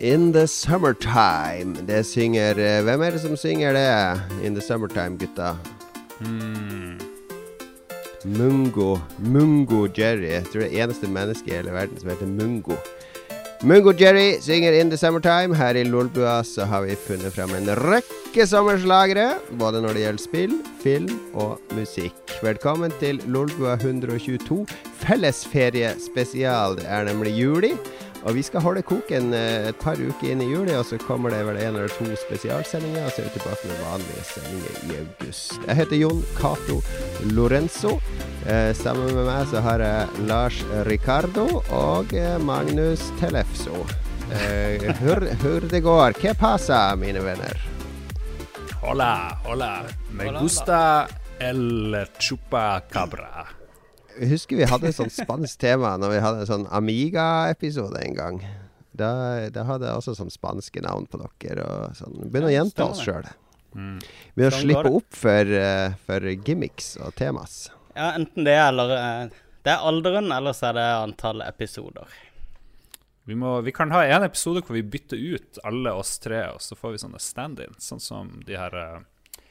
In the Summertime. Det synger eh, Hvem er det som synger det? In the Summertime, gutta. Mm. Mungo. Mungo Jerry. Jeg tror det er eneste menneske i hele verden som heter Mungo. Mungo Jerry synger In the Summertime. Her i Lolbua så har vi funnet fram en rekke sommerslagere. Både når det gjelder spill, film og musikk. Velkommen til Lolbua 122 fellesferiespesial. Det er nemlig juli. Og vi skal holde koken eh, et par uker inn i juli, og så kommer det vel en eller to spesialsendinger. Og så er vi tilbake med vanlige sendinger i august. Jeg heter Jon Cato Lorenzo. Eh, sammen med meg så har jeg Lars Ricardo og eh, Magnus Telefso. Eh, hur, hur det går? Que pasa, mine venner? Hola, hola. Me gusta el chupacabra. Jeg husker vi hadde et sånt spansk tema når vi hadde en sånn Amiga-episode en gang. Da, da hadde jeg også sånn spanske navn på dere. Og sånn. Begynner å gjenta oss sjøl. Mm. Å slippe opp for, eh, for gimmicks og temas. Ja, enten det eller eh, Det er alderen, eller så er det antall episoder. Vi, må, vi kan ha en episode hvor vi bytter ut alle oss tre, og så får vi sånne stand-in, sånn som de her eh,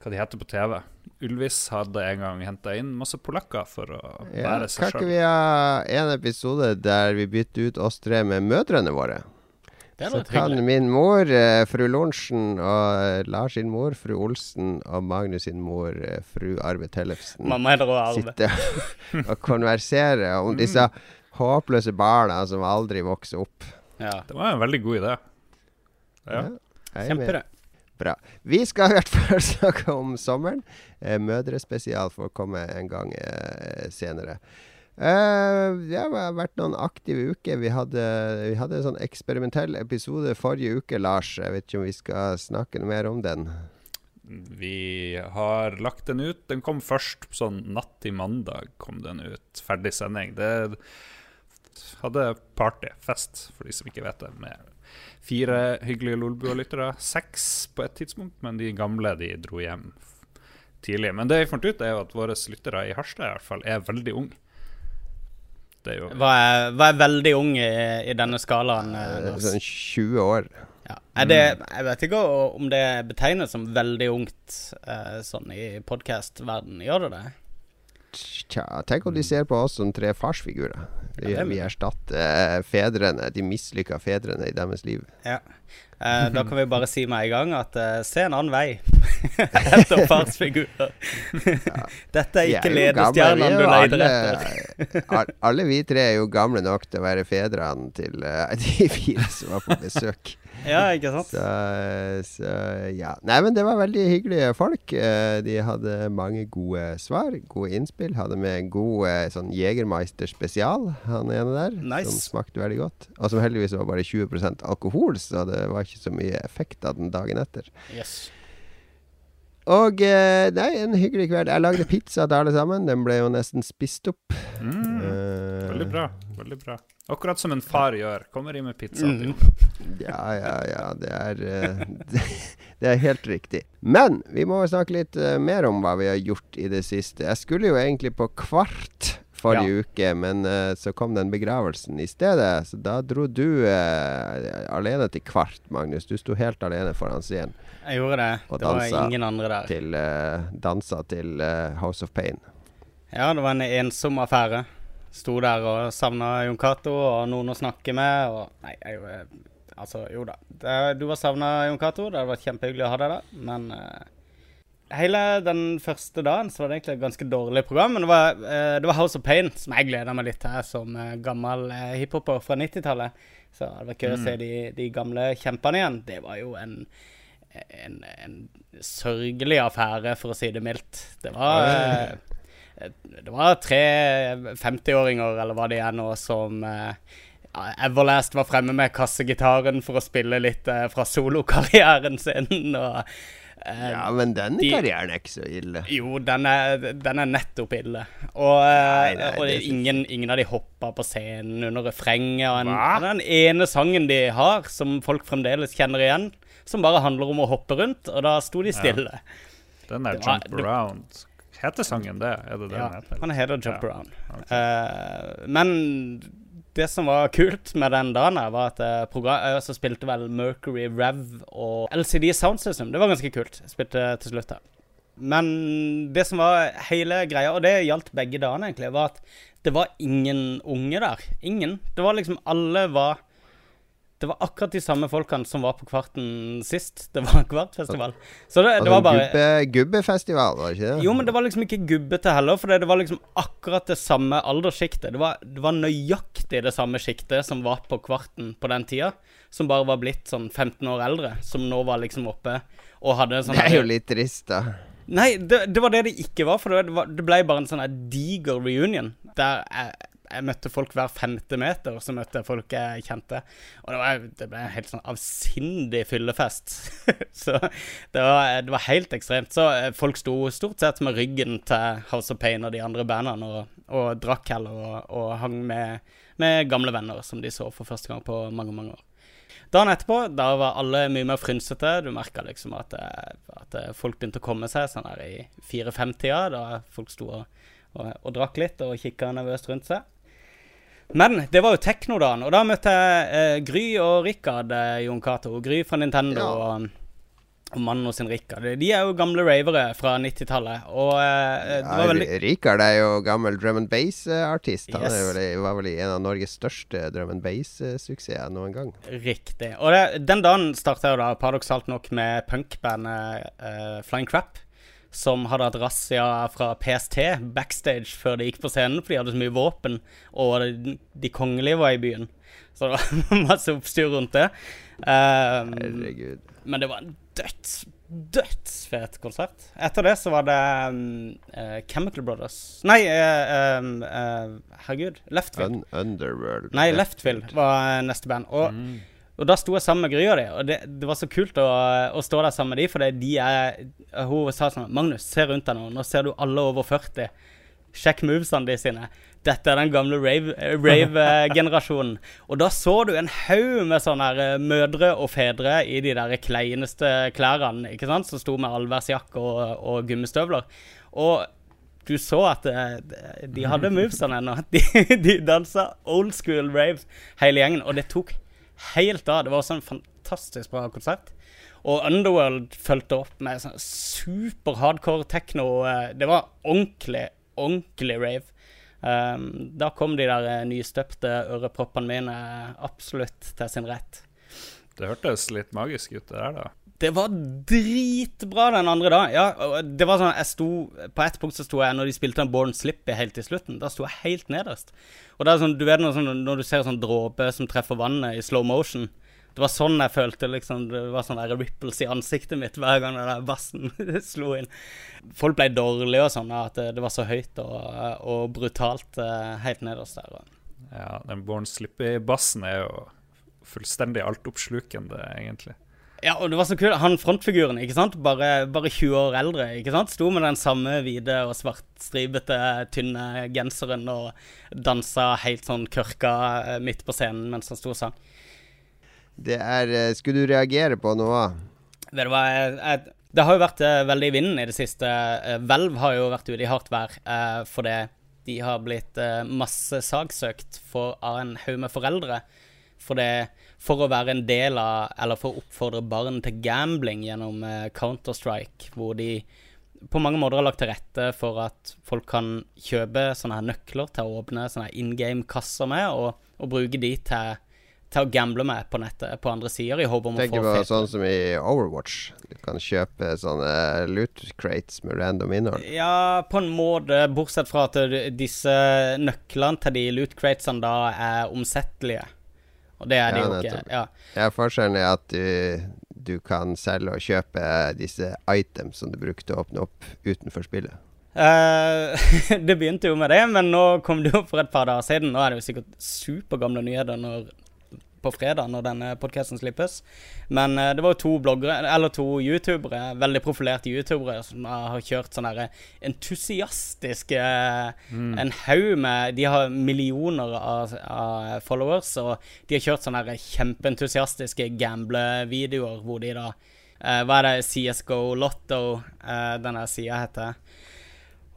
Hva de heter på TV. Ylvis hadde en gang henta inn masse polakker for å Ja, være kan seg ikke sjøl. vi ha en episode der vi bytter ut oss tre med mødrene våre? Det Så kan min mor, eh, fru Lorentzen, og Lars sin mor, fru Olsen, og Magnus sin mor, eh, fru Arve Tellefsen, Mamma heter Arve. sitte og konversere om disse håpløse barna som aldri vokser opp. Ja. Det var en veldig god idé. Ja. ja Kjempebra. Bra. Vi skal i hvert fall snakke om sommeren. Eh, Mødrespesial får komme en gang eh, senere. Eh, det har vært noen aktive uker. Vi hadde, vi hadde en sånn eksperimentell episode forrige uke, Lars. Jeg vet ikke om vi skal snakke noe mer om den. Vi har lagt den ut. Den kom først sånn natt til mandag. kom den ut Ferdig sending. Det hadde party, fest, for de som ikke vet det, med fire hyggelige Lolbua-lyttere. Seks på et tidspunkt, men de gamle de dro hjem tidlig. Men det vi fant ut, er jo at våre lyttere i Harstad i hvert fall er veldig unge. Det er jo Hva er, hva er veldig ung i, i denne skalaen? eh, Eh, Lars? Sånn 20 år. Ja. Er det, jeg vet ikke om det betegnes som veldig ungt eh, sånn i podkast-verden. Gjør det det? Tja, tenk om de ser på oss som tre farsfigurer. Vi, Ja, vi erstatter eh, fedrene, de mislykka fedrene i deres liv. Ja. Eh, da kan vi bare si med en gang at eh, se en annen vei etter farsfigurer. Dette er ikke ledestjernene er du leter etter. Alle vi tre er jo gamle nok til å være fedrene til uh, de fire som var på besøk. Ja, ikke sant? Så, så ja. Nei, men det var veldig hyggelige folk. Eh, De hadde mange gode svar, gode innspill. Hadde med en god eh, sånn Jegermeister spesial, han ene der, Nice. som smakte veldig godt. Og som heldigvis var bare 20% alkohol, så det var ikke så mye effekt av den dagen etter. Yes. Og eh, nei, en hyggelig kveld. Jeg lagde pizza til alle sammen. Den ble jo nesten spist opp. mm, Eh, Veldig bra. veldig bra Akkurat som en far gjør. Kommer i med pizza. Mm. Ja, ja, ja. Det er, eh, det, det er helt riktig. Men vi må snakke litt mer om hva vi har gjort i det siste. Jeg skulle jo egentlig på Kvart forrige uke, men uh, så kom den begravelsen i stedet. Så da dro du uh, alene til Kvart, Magnus. Du sto helt alene foran scenen Jeg gjorde det. Og Det var ingen andre der. til uh, dansa til eh, House of Pain. Ja, det var en ensom affære. Sto der og savna Jon Cato og noen å snakke med. Og Nei, jeg eh, Altså, jo da. Det, du har savna Jon Cato. Det hadde vært kjempehyggelig å ha deg der, men eh, Hele den første dagen så var det egentlig et ganske dårlig program. Men det var, uh, det var House of Pain som jeg gleda meg litt til som uh, gammel uh, hiphoper fra 90-tallet. Så det var gøy å se de, de gamle kjempene igjen. Det var jo en en, en sørgelig affære, for å si det mildt. Det var eh, Det var tre 50-åringer, eller hva det er nå, som eh, ja, Everlast var fremme med kassegitaren for å spille litt eh, fra solokarrieren sin. Og, eh, Ja, men den de- karrieren er ikke så ille. jo, den er, den er nettopp ille. Og, eh, Nei, nei, og ingen, ingen av de hoppa på scenen under refrenget. Og en, den ene sangen de har, som folk fremdeles kjenner igjen, som bare handler om å hoppe rundt, og da sto de stille. Den er Det var- Jump Around. Heter sangen det? Er det den Ja, heter? han heter Jump Ja, Around. Okay. Uh, men det som var kult med den dagen, her var at eh, program, jeg også spilte vel Mercury Rev og LCD Sound System. Det var ganske kult. Jeg spilte til slutt her. Men det som var hele greia, og det gjaldt begge dagene, egentlig, var at det var ingen unge der. Ingen. Det var liksom Alle var Det var akkurat de samme folkene som var på Kvarten sist. Det var Kvartfestival. Så det, det var bare gubbe, Gubbefestival, var det ikke det? Jo, men det var liksom ikke gubbete heller, for det var liksom akkurat det samme alderssjiktet. Det, var- det var nøyaktig det samme sjiktet som var på Kvarten på den tida, som bare var blitt sånn 15 år eldre, som nå var liksom oppe og hadde sånn Det er jo litt trist, da. Nei, det, det var det det ikke var, for det, var, det ble bare en sånn diger reunion. Der jeg, jeg møtte folk hver femte meter, og så møtte jeg folk jeg kjente. Og det, var, det ble en helt sånn avsindig fyllefest. så det var, det var helt ekstremt. Så eh, folk sto stort sett med ryggen til House of Pain og de andre bandene, og, og drakk heller og, og hang med, med gamle venner som de så for første gang på mange, mange år. Dagen etterpå da var alle mye mer frynsete. Du merka liksom at, eh, at eh, folk begynte å komme seg sånn her i fire-fem-tida. Da folk sto og, og, og drakk litt og kikka nervøst rundt seg. Men det var jo teknodagen, og da møtte jeg eh, Gry og Rikard, eh, Jon Cato. Gry fra Nintendo Ja. og, og mannen hos sin Rikard. De er jo gamle ravere fra 90-tallet, og eh, det var veldig Rikard er jo gammel drum and bass-artist. Han Yes. vel, var vel en av Norges største drum and bass-suksesser noen gang. Riktig. Og det, den dagen starta jo da paradoksalt nok med punkbandet eh, Flying Crap. Som hadde hatt razzia fra PST backstage før de gikk på scenen, for de hadde så mye våpen, og de, de kongelige var i byen. Så det var masse oppstyr rundt det. Um, Herregud. men det var en døds, dødsfet konsert. Etter det så var det um, uh, Chemical Brothers Nei, uh, um, uh, herregud. Leftfield. Un Underworld. Nei, Leftfield var neste band. Og, Mm. Og da sto jeg sammen med Gry og de, og det, det var så kult å, å stå der sammen med de, for det, de er Hun sa sånn Magnus, se rundt deg nå. Nå ser du alle over 40. Sjekk movesene de sine. Dette er den gamle rave-generasjonen. og da så du en haug med sånne her, eh, mødre og fedre i de der kleineste klærne, ikke sant, som sto med allværsjakke og, og gummistøvler. Og du så at eh, de hadde movesene ennå. De, de dansa old school rave, hele gjengen. Og det tok helt av. Det var også en fantastisk bra konsert. Og Underworld fulgte opp med sånn super hardcore techno. eh, Det var ordentlig, ordentlig rave. Um, da kom de der eh, nystøpte øreproppene mine absolutt til sin rett. Det hørtes litt magisk ut, det der, da. Det var dritbra den andre da. Ja, det var sånn, jeg sto, På ett punkt så sto jeg, når de spilte en Born Slippy helt til slutten, da sto jeg helt nederst. Og det er sånn, du vet når, sånn, når du ser sånn dråpe som treffer vannet i slow motion. Det var sånn jeg følte. liksom, Det var sånn der ripples i ansiktet mitt hver gang den bassen slo inn. Folk ble dårlige og sånn, at det, det var så høyt og, og brutalt eh, helt nederst der. Ja, den Born Slippy-bassen er jo fullstendig altoppslukende, egentlig. Ja, og det var så kult. Han frontfiguren, ikke sant? Bare, bare 20 år eldre, ikke sant? Sto med den samme hvite og svartstribete, tynne genseren og dansa helt sånn kørka eh, midt på scenen mens han sto og sang. Det er eh, Skulle du reagere på noe? Vet du hva, jeg, jeg, det har jo vært eh, veldig i vinden i det siste. Hvelv har jo vært ute i hardt vær eh, fordi de har blitt masse saksøkt for, av en haug med foreldre. For, det, for å være en del av, eller for å oppfordre barn til gambling gjennom eh, Counter-Strike, hvor de på mange måter har lagt til rette for at folk kan kjøpe sånne her nøkler til å åpne sånne in game-kasser med, og, og bruke de til, til å gamble med på nettet på andre sider, i håp om å Tenker få på fete sånn som i Overwatch. Du kan kjøpe sånne loot crates med random innhold. Ja, på en måte, bortsett fra at disse nøklene til de loot cratesene da er omsettelige. Og det er det Ja, jo ikke. Ja. Ja, Forskjellen er at du, du kan selge og kjøpe disse items som du bruker til å åpne opp utenfor spillet. Uh, det begynte jo med det, men nå kom det opp for et par dager siden. Nå er det jo sikkert supergamle nyheter når, på fredag når denne podkasten slippes. Men uh, det var jo to bloggere, eller to youtubere, veldig profilerte youtubere, som har kjørt sånn herre entusiastiske En haug med De har millioner av, av followers, og de har kjørt sånne her kjempeentusiastiske gamble-videoer hvor de da eh, Hva er det CSGO Lotto eh, denne sida heter?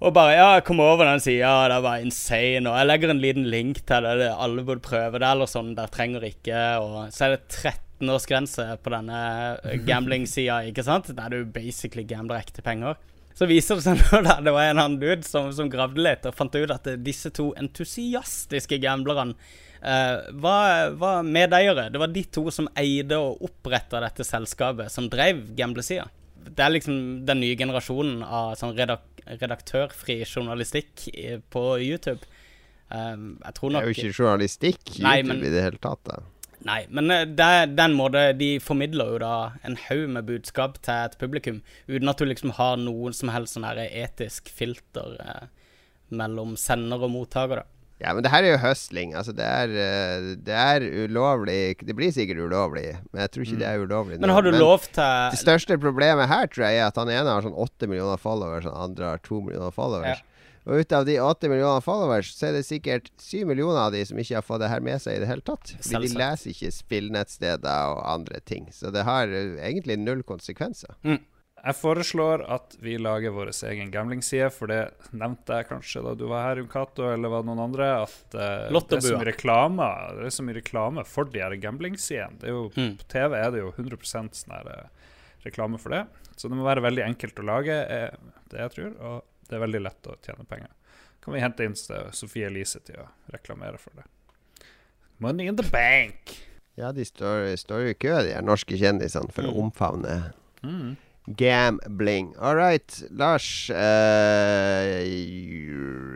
Og bare Ja, kom over den sida, og det var insane. Og jeg legger en liten link til det. det alle burde prøve det, eller sånn. dere trenger ikke. Og så er det 13-årsgrense på denne gambling-sida, ikke sant? Der du basically gambler ekte penger. Så viser det seg nå da det var en annen dude som, som gravde litt, og fant ut at disse to entusiastiske gamblerne uh, var, var, medeiere. Det var de to som eide og oppretta dette selskapet, som drev gamblesida. Det er liksom den nye generasjonen av sånn redak redaktørfri journalistikk på YouTube. Um, jeg tror nok Det er jo ikke journalistikk YouTube nei, men, i det hele tatt. da. Nei, men eh, det den måte de formidler jo da en haug med budskap til et publikum, uten at du liksom har noen som helst sånn etisk filter eh, mellom sender og mottaker. da. Ja, men det her er jo høstling. Altså, det er, eh, det er ulovlig Det blir sikkert ulovlig, men jeg tror ikke mm. det er mm. ulovlig. Men har du men lov til Det største problemet her, tror jeg, er at han ene har sånn 8 millioner followers, og han andre har 2 millioner followers. Ja. Og ut av de 8 millioner followers, så er det sikkert 7 millioner av de som ikke har fått det her med seg i det hele tatt. Fordi de leser ikke spillnettsteder og andre ting. Så det har eh, egentlig null konsekvenser. Mm. Jeg foreslår at vi lager vår egen gamblingside, for det nevnte jeg kanskje da du var her, Cato, eller var det noen andre, at uh, det, er så mye reklame, det er så mye reklame for de her gamblingsidene. Mm. På TV er det jo 100 sånn her, uh, reklame for det. Så det må være veldig enkelt å lage, er det jeg tror, og det er veldig lett å tjene penger. Kan vi hente inn Sofie Elise til å reklamere for det. Money in the bank! Ja, de står, står jo i kø, de her norske kjendisene, for mm. å omfavne mm. Gambling. All right, Lars. Uh,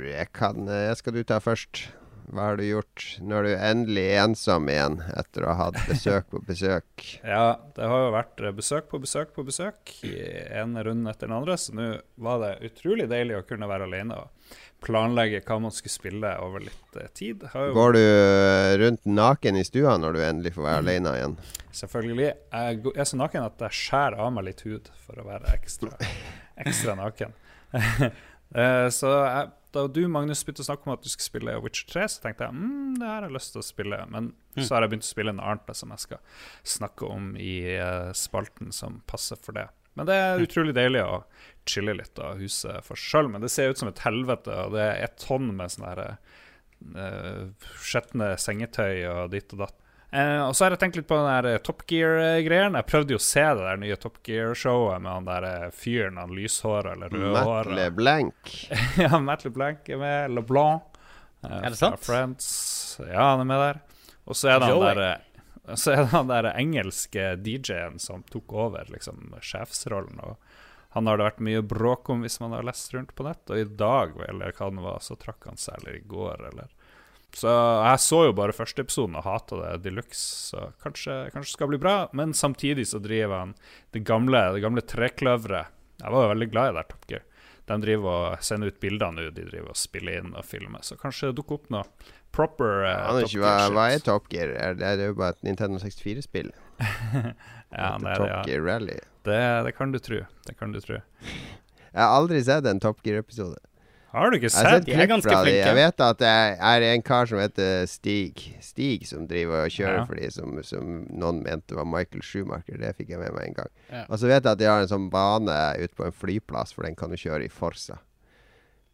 jeg kan uh, Skal du ta først? Hva har du gjort? når er du endelig ensom igjen etter å ha hatt besøk på besøk. ja, det har jo vært besøk på besøk på besøk i en runde etter den andre, så nå var det utrolig deilig å kunne være alene og planlegge hva man skulle spille over litt uh, tid. Går du uh, rundt naken i stua når du endelig får være alene igjen? Selvfølgelig. Jeg er så naken at jeg skjærer av meg litt hud for å være ekstra, ekstra naken. så jeg, da du Magnus, begynte å snakke om at du skulle spille Witcher 3, så tenkte jeg mm, det har jeg lyst til å spille. Men mm. så har jeg begynt å spille en annen som jeg skal snakke om i spalten som passer for det. Men det er utrolig deilig å chille litt av huset for sjøl. Men det ser ut som et helvete, og det er et tonn med sånne uh, skjetne sengetøy og ditt og datt. Uh, og så har jeg tenkt litt på den der Top Gear-greien. Jeg prøvde jo å se det der nye Top Gear-showet med han der eh, fyren, han lyshåra eller rødhåra. Matt LeBlanc. ja, Matt LeBlanc er med. LeBlanc. Uh, er det sant? Friends. Ja, han er med der. Og så er det han der så er det han der engelske DJ-en som tok over liksom, sjefsrollen. Og han har det vært mye bråk om hvis man har lest rundt på nett. Og i dag, eller hva det var, så trakk han seg, eller i går, eller Så jeg så jo bare første episoden og hata det de luxe, så kanskje, kanskje skal bli bra. Men samtidig så driver han det gamle, det gamle trekløveret. Jeg var jo veldig glad i det Top Gear. De driver og sender ut bilder nå, de driver og spiller inn og filmer. Så kanskje det dukker opp noe proper uh, Top Gear. Hva, hva er Top Gear? Er det, er jo bare et Nintendo 64-spill. ja, det er Top ja. Gear Rally. Det, det, kan du tro. Det kan du tro. Jeg har aldri sett en Top Gear-episode. Har du ikke sett? De er ganske flinke. Jeg vet at det er en kar som heter Stig. Stig som driver og kjører ja. for de som, som, noen mente var Michael Schumacher. Det fikk jeg med meg en gang. Ja. Og så vet jeg at de har en sånn bane ute på en flyplass, for den kan du kjøre i Forsa.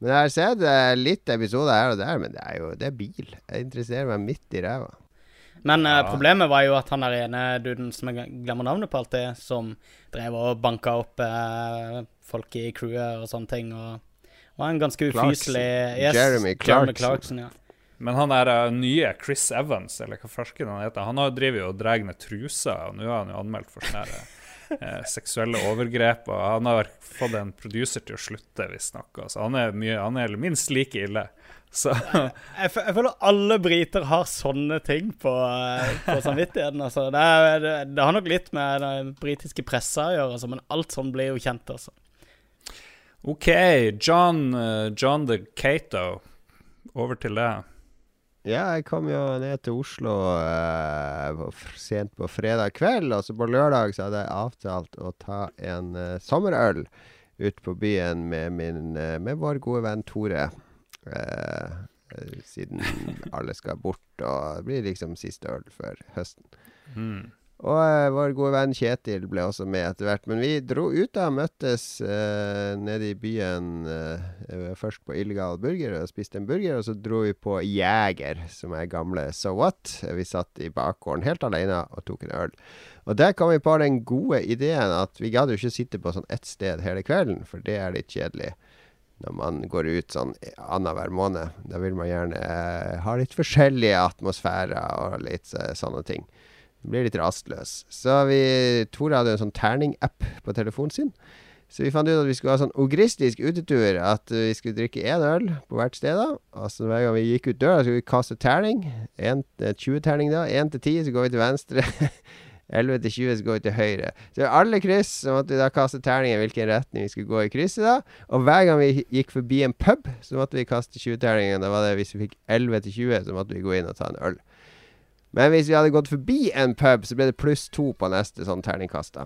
Men jeg har sett uh, litt episoder her og der, men det er jo det er bil. Jeg interesserer meg midt i ræva. Men uh, problemet var jo at han der ene duden som jeg glemmer navnet på alltid, som drev og banka opp uh, folk i crewet og sånne ting, og var en ganske ufyselig yes, Jeremy Clarkson. Jeremy Clarkson ja. Men han der uh, nye Chris Evans, eller hva farsken han heter, han har driver jo og drar ned trusa, og nå har han jo anmeldt for sånne her eh, seksuelle overgrep. Og han har fått en producer til å slutte, visstnok. Så han er, mye, han er minst like ille. Så. Jeg, jeg, føler alle briter har sånne ting på, eh, på samvittigheten. Altså. Det, er, det, det, har nok litt med den britiske pressa å gjøre, altså, men alt sånn blir jo kjent. Altså. OK, John, uh, John the Cato. Over til deg. Ja, jeg kom jo ned til Oslo uh, sent på fredag kveld. Og så på lørdag så hadde jeg avtalt å ta en eh, sommerøl ut på byen med, min, eh, med vår gode venn Tore. siden alle skal bort, og det blir liksom siste øl før høsten. Mm. Og eh, vår gode venn Kjetil ble også med etter hvert. Men vi dro ut og møttes eh, nede i byen eh, først på Illegal Burger og spiste en burger. Og så dro vi på Jæger, som er gamle So What. Vi satt i bakgården helt alene og tok en øl. Og der kom vi på den gode ideen at vi gadd jo ikke sitte på sånn ett sted hele kvelden, for det er litt kjedelig når man går ut sånn annenhver måned. Da vil man gjerne eh, ha litt forskjellige atmosfærer og litt eh, sånne ting. Blir litt rastløs. Så vi Tore hadde en sånn terning-app på telefonen sin. Så vi fant ut at vi skulle ha sånn ogristisk utetur. At vi skulle drikke én øl på hvert sted. Og så hver gang vi gikk ut døra, skulle vi kaste terning. 20-terning, da. 1 til 10, så går vi til venstre. 11 til 20 så går vi til høyre. Så i alle kryss så måtte vi da kaste terning i hvilken retning vi skulle gå i krysset. da Og hver gang vi gikk forbi en pub, så måtte vi kaste 20-terningen. Da var det hvis vi fikk 11 til 20, så måtte vi gå inn og ta en øl. Men hvis vi hadde gått forbi en pub, så ble det pluss to på neste sånn terningkast.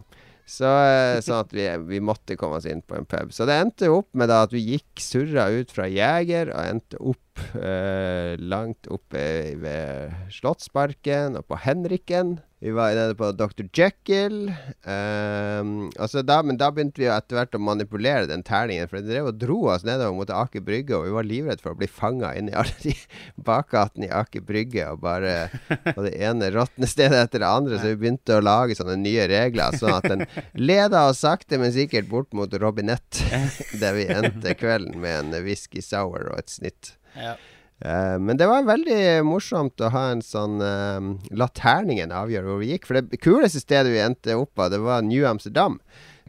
så, eh, sånn at vi, vi, måtte komme oss inn på en pub. Så det endte opp med da at vi gikk surra ut fra Jeger og endte opp eh, langt oppe ved Slottsparken og på Henriken. Vi var nede på Dr. Jekyll. Um, altså da, men da begynte vi etter hvert å manipulere den terningen. For det drev og dro oss nedover mot Aker Brygge, og vi var livredde for å bli fanga Inni alle de bakgatene i Aker Brygge og bare på det ene råtne stedet etter det andre. Så vi begynte å lage sånne nye regler, sånn at den leda oss sakte, men sikkert bort mot Robinette, der vi endte kvelden med en whisky sour og et snitt. Ja. Uh, men det var veldig morsomt å ha en sånn uh, La terningen avgjøre hvor vi gikk. For det kuleste stedet vi endte opp på, det var New Amsterdam.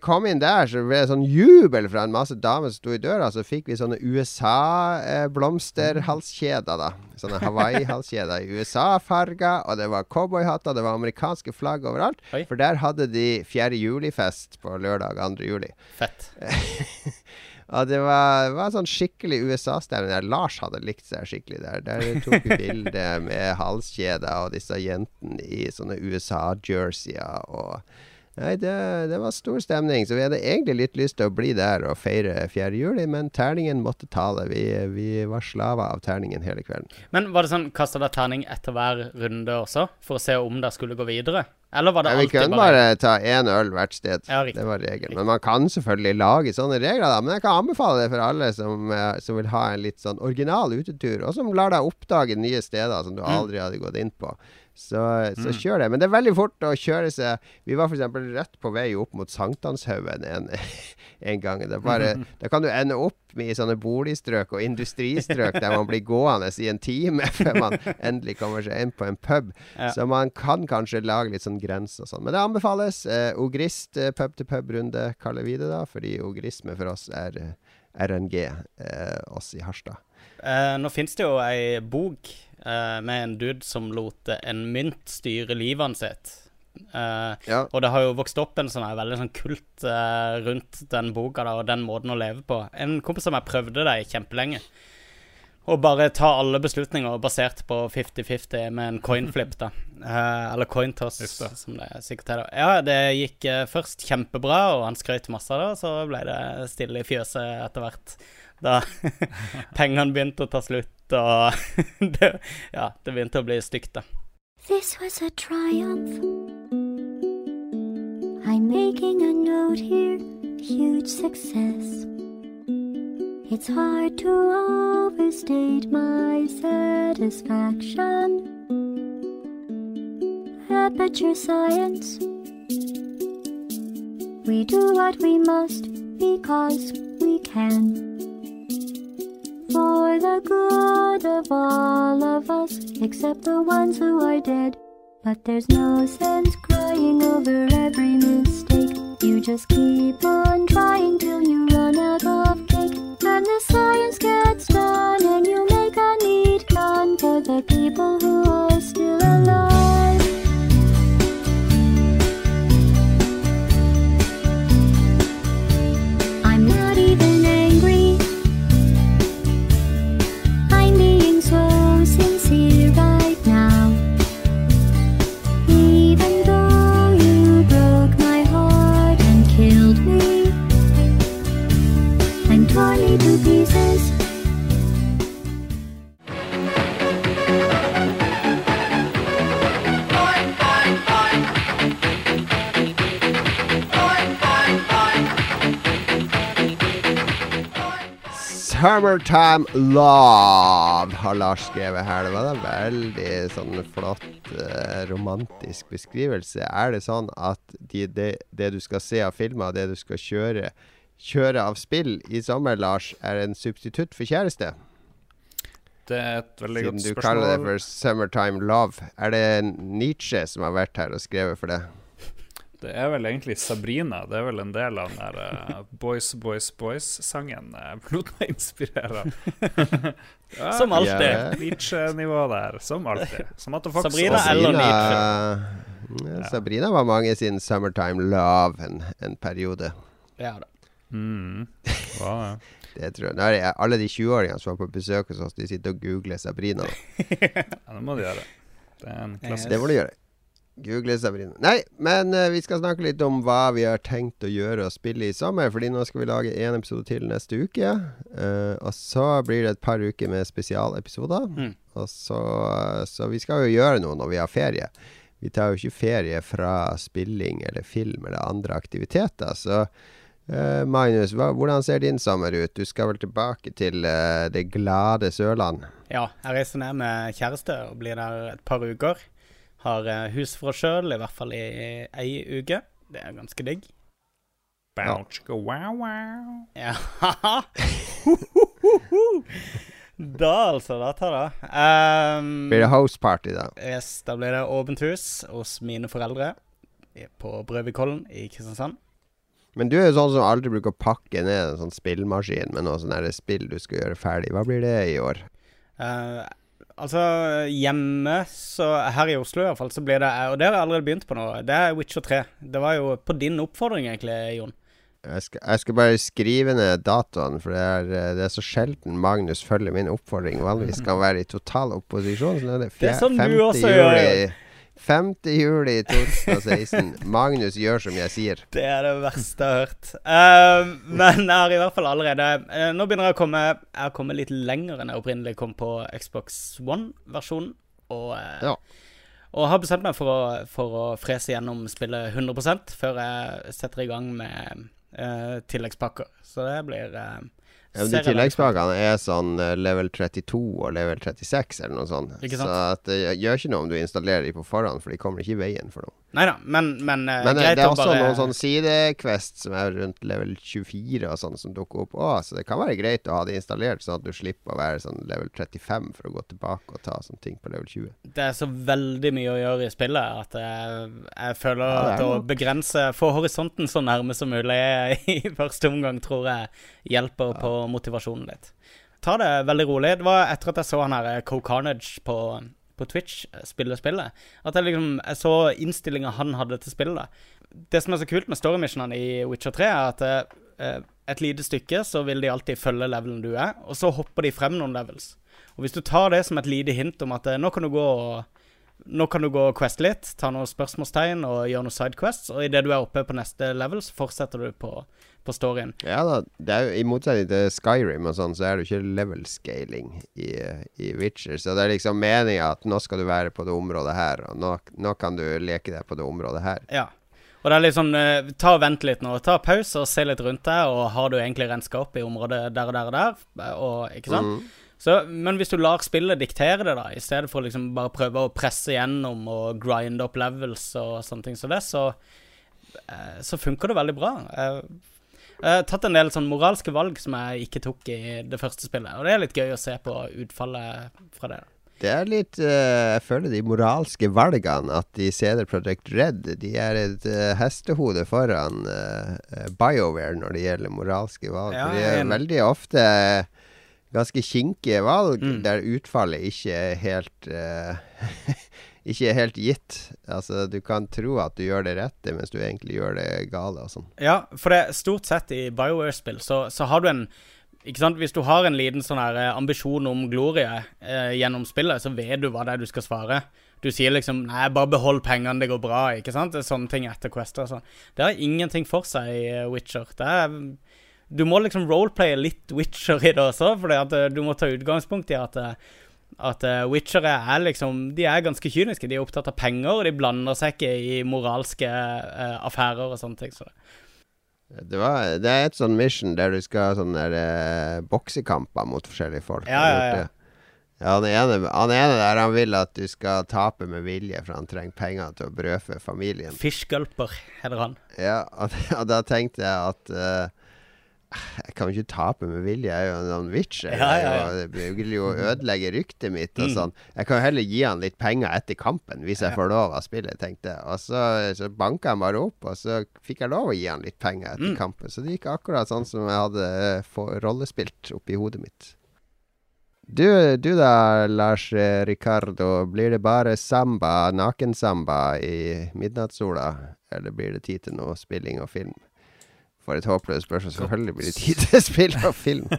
Kom inn der, så ble det sånn jubel fra en masse damer som sto i døra. Så fikk vi sånne USA-blomsterhalskjeder, da. Sånne Hawaii-halskjeder i USA-farger. Og det var cowboyhatter, det var amerikanske flagg overalt. Oi. For der hadde de 4. juli-fest på lørdag 2. juli. Fett. Ja, det var, var sånn skikkelig USA-stemning. Lars hadde likt seg skikkelig der. Der tok vi bilde med halskjeder og disse jentene i sånne USA-jerseyer og Nei, det, det, var stor stemning, så vi hadde egentlig litt lyst til å bli der og feire 4. juli, men terningen måtte tale. Vi, vi var slaver av terningen hele kvelden. Men var det sånn, kasta dere terning etter hver runde også, for å se om dere skulle gå videre? Eller var det alltid bare Vi kunne bare ta én øl hvert sted. Ja, det var regelen. Men man kan selvfølgelig lage sånne regler, da. Men jeg kan anbefale det for alle som, uh, som vil ha en litt sånn original utetur, og som lar deg oppdage nye steder som du mm. aldri hadde gått inn på. Så, så, mm. kjør det. Men det er veldig fort å kjøre seg Vi var f.eks. rett på vei opp mot Sankthanshaugen en, en, gang. Bare, da kan du ende opp med i sånne boligstrøk og industristrøk der man blir gående i en time før man endelig kommer seg inn på en pub. Ja. Så man kan kanskje lage litt sånn grenser og sånn. Men det anbefales. Eh, ogrist eh, pub-til-pub-runde kaller vi det da, fordi ogrisme for oss er eh, RNG, eh, oss i Harstad. Eh, nå finnes det jo ei bok uh, med en dude som lot en mynt styre livet sitt. Uh, ja. Og det har jo vokst opp en sånn veldig sånn kult uh, rundt den boka da, og den måten å leve på. En kompis av meg prøvde det kjempelenge. Å bare ta alle beslutninger basert på 50-50 med en coinflip, da. Uh, eller cointoss, som det sikkert er. Ja, det gikk først kjempebra, og han skrøt masse av det, og så ble det stille i fjøset etter hvert. Da pengene begynte å ta slutt, det, Ja, det begynte å bli stygt, da. This was a triumph. I'm making a note here, huge success. It's hard to overstate my satisfaction. Aperture science. We do what we must because we can for the good of all of us, except the ones who are dead. But there's no sense crying over every mistake. You just keep on trying till you run out of cake. And the science gets done, and you make a neat gun for the people who are 'Summertime Love' har Lars skrevet her. Det var en veldig sånn flott, eh, romantisk beskrivelse. Er det sånn at de, det, det du skal se av filmer, det du skal kjøre, kjøre av spill i sommer, Lars, er en substitutt for kjæreste? Det er et veldig Siden godt du spørsmål. kaller det for 'Summertime Love'. Er det Nietzsche som har vært her og skrevet for det? Det er vel egentlig Sabrina. Det er vel en del av den der eh, Boys, Boys, Boys-sangen jeg lot meg inspirere. Ja, Som alltid. Yeah. Nietzsche-nivå der. Som alltid. Som Sabrina også- eller Ja, Sabrina var mange sin 'Summertime Love' en, en periode. Ja da. Mm. Wow, ja. det? Tror jeg. Nå er alle de 20-åringene som var på besøk hos oss, de sitter og googler Sabrina. Ja, det må du gjøre. Det er en klassiker. Det må du gjøre. Google Sabrina. Nei, men uh, vi skal snakke litt om hva vi har tenkt å gjøre og spille i sommer. Fordi nå skal vi lage én episode til neste uke. Uh, og så blir det et par uker med spesialepisoder. Mm. Og så, så vi skal jo gjøre noe når vi har ferie. Vi tar jo ikke ferie fra spilling eller film eller andre aktiviteter. Så uh, Magnus, hva, hvordan ser din sommer ut? Du skal vel tilbake til eh, det glade Sørland? Ja, jeg reiser ned med kjæreste og blir der et par uker. Har eh, hus for oss sjøl, i hvert fall i ei uke. Det er ganske digg. Bounce, go, wow, wow. Ja. da, altså. Da tar det. Um, Blir det house party, da? yes, da blir det åpent hus hos mine foreldre på Brøvikollen i Kristiansand. Men du er jo sånn som aldri bruker å pakke ned en sånn spillmaskin med noe sånn spill du skal gjøre ferdig. Hva blir det i år? Eh, altså, hjemme, så her i Oslo i hvert fall, så blir det Og det har jeg allerede begynt på nå. Det er Witcher 3. Det var jo på din oppfordring, egentlig, Jon. Jeg skal, jeg skal bare skrive ned datoen, for det er, det er så sjelden Magnus følger min oppfordring. Vanligvis skal han være i total opposisjon. Så nå er det, Det er sånn du 5. også gjør, juli. 5. juli 2016. Magnus gjør som jeg sier. Det er det verste jeg har hørt. Uh, men jeg har i hvert fall allerede uh, Nå begynner jeg å komme Jeg har kommet litt lenger enn jeg opprinnelig kom på Xbox One-versjonen. Og, uh, Ja. og har bestemt meg for å, for å frese gjennom spillet 100 før jeg setter i gang med eh, tilleggspakker. Så det blir Ja, men de tilleggspakkene er sånn eh, level 32 og level 36 eller noe sånt. Så det gjør ikke noe om du installerer de på forhånd, for de kommer ikke i veien for noe. Nei da, men, men, eh, Men eh, greit det er også bare noen sånn sidequest som er rundt level 24 og sånn som dukker opp Å, så det kan være greit å ha det installert, sånn at du slipper å være sånn level 35 for å gå tilbake og ta sånne ting på level 20. Det er så veldig mye å gjøre i spillet at jeg, jeg føler Ja, at å begrense Få horisonten så nærme som mulig i første omgang tror jeg hjelper på motivasjonen litt. Ta det veldig rolig. Det var etter at jeg så han her eh, Co Carnage på, på Twitch spiller spille spillet, at jeg liksom Jeg så innstillinga han hadde til spillet. Det som er så kult med storymissionene i Witcher 3, er at eh, et lite stykke så vil de alltid følge levelen du er, og så hopper de frem noen levels. Og hvis du tar det som et lite hint om at eh, nå kan du gå og nå kan du gå og queste litt, ta noen spørsmålstegn og gjøre noen sidequests, og idet du er oppe på neste level, så fortsetter du på, på storyen. Ja da, det er jo, i motsetning til Skyrim og sånn, så er det jo ikke level scaling i, i Witcher. Så det er liksom meninga at nå skal du være på det området her, og nå, nå kan du leke deg på det området her. Ja. Og det er sånn eh, Ta og Vent litt nå. Ta pause og se litt rundt deg, og har du egentlig renska opp i området der og der og der? Og, ikke sant? Mm. Så, men hvis du lar spillet diktere det, da, i stedet for liksom bare prøve å presse gjennom og grinde opp levels og sånne ting som det, så, eh, så funker det veldig bra. Har tatt en del sånn moralske valg som jeg ikke tok i det første spillet, og det er litt gøy å se på utfallet fra det. Det er litt uh, Jeg føler de moralske valgene at i CD Project Red De er et uh, hestehode foran BioWare når det gjelder moralske valg. Ja, de er veldig ofte ganske kinkige valg Mm. der utfallet ikke er helt Ikke er helt gitt. Altså, du kan tro at du gjør det rette, mens du egentlig gjør det gale og sånn. Ja, for det stort sett i BioWare-spill så, så har du en ikke sant? Hvis du har en liten sånn her eh, ambisjon om glorie eh, gjennom spillet, så vet du hva det er du skal svare. Du sier liksom 'nei, bare behold pengene, det går bra', ikke sant? Sånne ting etter Quester og sånn. Det har ingenting for seg i eh, Witcher. Det er Du må liksom roleplaye litt Witcher i det også, fordi eh, du må ta utgangspunkt i at at uh, Witchere er liksom De er ganske kyniske. De er opptatt av penger, og de blander seg ikke i moralske uh, affærer og sånne ting. Så. Det, var, det er et sånn mission der du skal ha sånne eh, boksekamper mot forskjellige folk. Ja, ja, ja. Ja, han ene, han ene der han vil at du skal tape med vilje, for han trenger penger til å brødfø familien. Fiskgulper heter han. Ja, og, og da tenkte jeg at eh, Jeg kan jo ikke tape med vilje, jeg er jo en sånn witcher. Ja, ja, ja. Jeg, det vil jo ødelegge ryktet mitt og Mm. sånn. Jeg kan jo heller gi han litt penger etter kampen, hvis jeg får lov av spillet, tenkte jeg. Og så, så banka han bare opp, og så fikk jeg lov å gi han litt penger etter Mm. kampen. Så det gikk akkurat sånn som jeg hadde eh, rollespilt oppi hodet mitt. Du, du da, Lars eh, Ricardo. Blir det bare samba, nakensamba i midnattssola? Eller blir det tid til noe spilling og film? For et håpløst spørsmål. Selvfølgelig blir det tid til spill og film.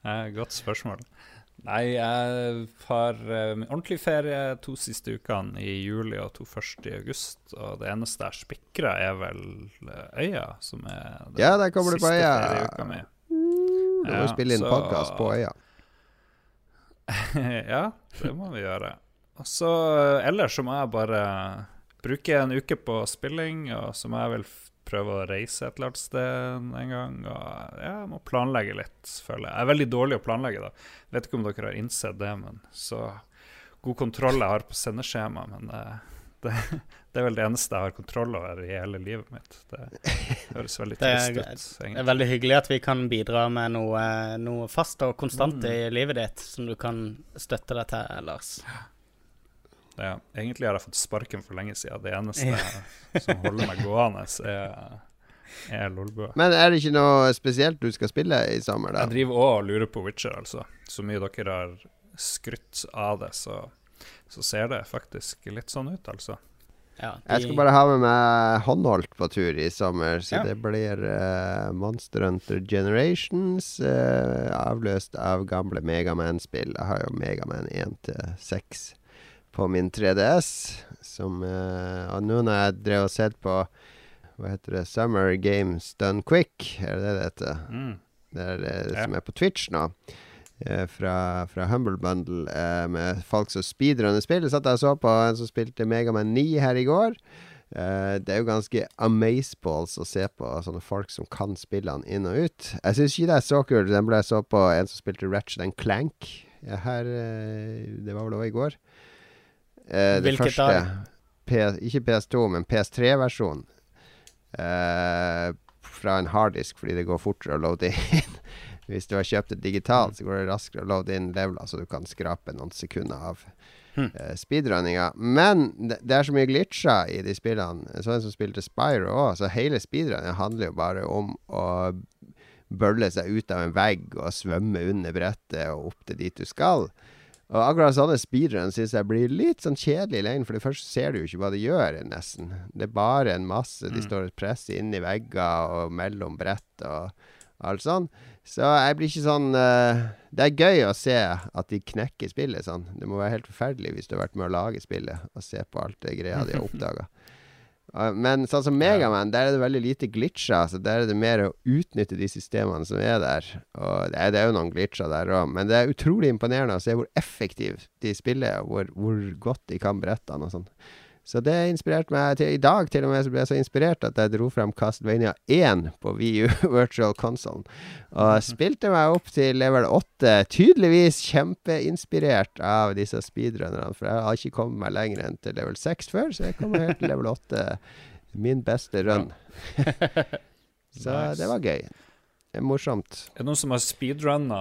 Eh, godt spørsmål. Nei, jeg har uh, ordentlig ferie to siste ukene i juli og to første i august. Og det eneste jeg spikra, er vel eh, Øya, som er den Ja, der kommer du på siste Øya. ferieuka mi. Du må Ja, spille inn så- podkast på øya. ja, det må vi gjøre. Og så eh, ellers så må jeg bare bruke en uke på spilling, og så må jeg vel prøve å reise et eller annet sted en gang. Og jeg må planlegge litt, føler jeg. Jeg er veldig dårlig å planlegge, da. Vet ikke om dere har innsett det, men så god kontroll jeg har på sendeskjema, men eh, det, det er vel det eneste jeg har kontroll over i hele livet mitt. Det høres veldig trist ut. Egentlig. Det er veldig hyggelig at vi kan bidra med noe, noe fast og konstant Mm. i livet ditt, som du kan støtte deg til, Lars. Ja, egentlig har jeg fått sparken for lenge siden. Det eneste som holder meg gående, er, er Lolbua. Men er det ikke noe spesielt du skal spille i sommer, da? Jeg driver òg og lurer på Witcher, altså. Så mye dere har skrytt av det, så, så ser det faktisk litt sånn ut, altså. Ja, Jeg skal bare ha med meg håndholdt på tur i sommer, så Ja. det blir uh, Monster Hunter Generations, uh, avløst av gamle Megaman-spill. Jeg har jo Megaman 1 til 6 på min 3DS, som uh, Og nå når jeg drev og sett på Hva heter det? Summer Games Done Quick, er det det det heter? Mm. Det er det Ja. som er på Twitch nå. eh, Fra, fra Humble Bundle eh, med folk som speedrunner spill. Satt jeg og så på en som spilte Megaman 9 her i går. Eh, det er jo ganske amazeballs å se på sånne folk som kan spillene inn og ut. Jeg syns ikke det er så kult. Den ble jeg så på en som spilte Ratchet and Clank her Det var vel også i går. Eh, det Hvilket første da? Ikke PS2, men PS3-versjonen. Eh, fra en harddisk, fordi det går fortere å loade inn. Hvis du har kjøpt det digitalt, så går det raskere å loade inn leveler, så du kan skrape noen sekunder av Hm. eh, speedrunninga. Men det, det er så mye glitcher i de spillene. Sånn som spilte Spyro òg, så hele speedrunninga handler jo bare om å bølle seg ut av en vegg og svømme under brettet og opp til dit du skal. Og akkurat sånne speedruns syns jeg blir litt sånn kjedelig i lengden, for det første ser du jo ikke hva de gjør, nesten. Det er bare en masse De Mm. står og presser inn i vegger og mellom brett og alt sånn. Så jeg blir ikke sånn uh, Det er gøy å se at de knekker spillet sånn. Det må være helt forferdelig hvis du har vært med å lage spillet og se på alt det greia de har oppdaga. Men sånn som Megaman, der er det veldig lite glitcher. Så der er det mer å utnytte de systemene som er der. Og det er, det er jo noen glitcher der òg, men det er utrolig imponerende å se hvor effektivt de spiller, og hvor, hvor godt de kan brettene og sånn. Så det inspirerte meg til I dag til og med så ble jeg så inspirert at jeg dro frem Castlevania 1 på VU Virtual Console. Og spilte meg opp til level 8. Tydeligvis kjempeinspirert av disse speedrunnerne. For jeg har ikke kommet meg lenger enn til level 6 før, så jeg kommer helt til level 8. Min beste run. så det var gøy. Det er morsomt. Er det noen som har speedrunna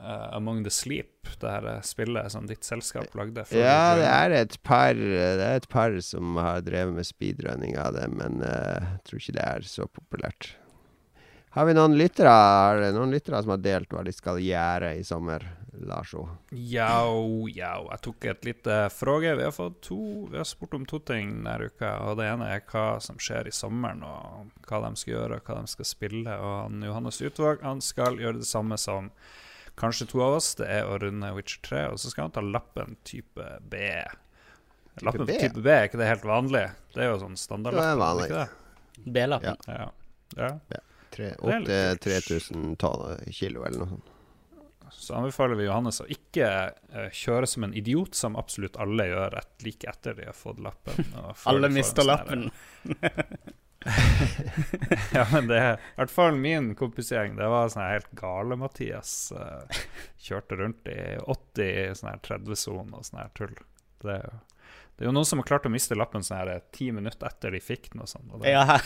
uh, Among the Sleep, det her eh, spillet som ditt selskap lagde? Ja, det er et par Det er et par som har drevet med speedrunning av det, men eh, jeg tror ikke det er så populært. Har vi noen lyttere noen lyttere som har delt hva de skal gjøre i sommer, Larso? Jau, jau. Jeg tok et lite fråge. Vi har fått to Vi har spurt om to ting denne uka. Og det ene er hva som skjer i sommeren, og hva de skal gjøre, og hva de skal spille. Og han, Johannes Utvåg han skal gjøre det samme som kanskje to av oss. Det er å runde Witcher 3, og så skal han ta lappen type B. Lappen B? type B, er ikke det helt vanlig? Det er jo sånn standardlapp. B-lappen. Ja. ja. Er opp til 3000 kilo eller noe sånt. Så anbefaler vi Johannes å ikke eh, kjøre som en idiot, som absolutt alle gjør et like etter de har fått lappen. og Alle mister sånn lappen. ja, men det er i hvert fall min kompisgjeng. Det var sånn helt gale Mathias. eh, kjørte rundt i 80 sånn her 30-sone og sånn her tull. Det er, jo, det er jo noen som har klart å miste lappen sånn her ti minutter etter de fikk den og sånn. Og det, Ja.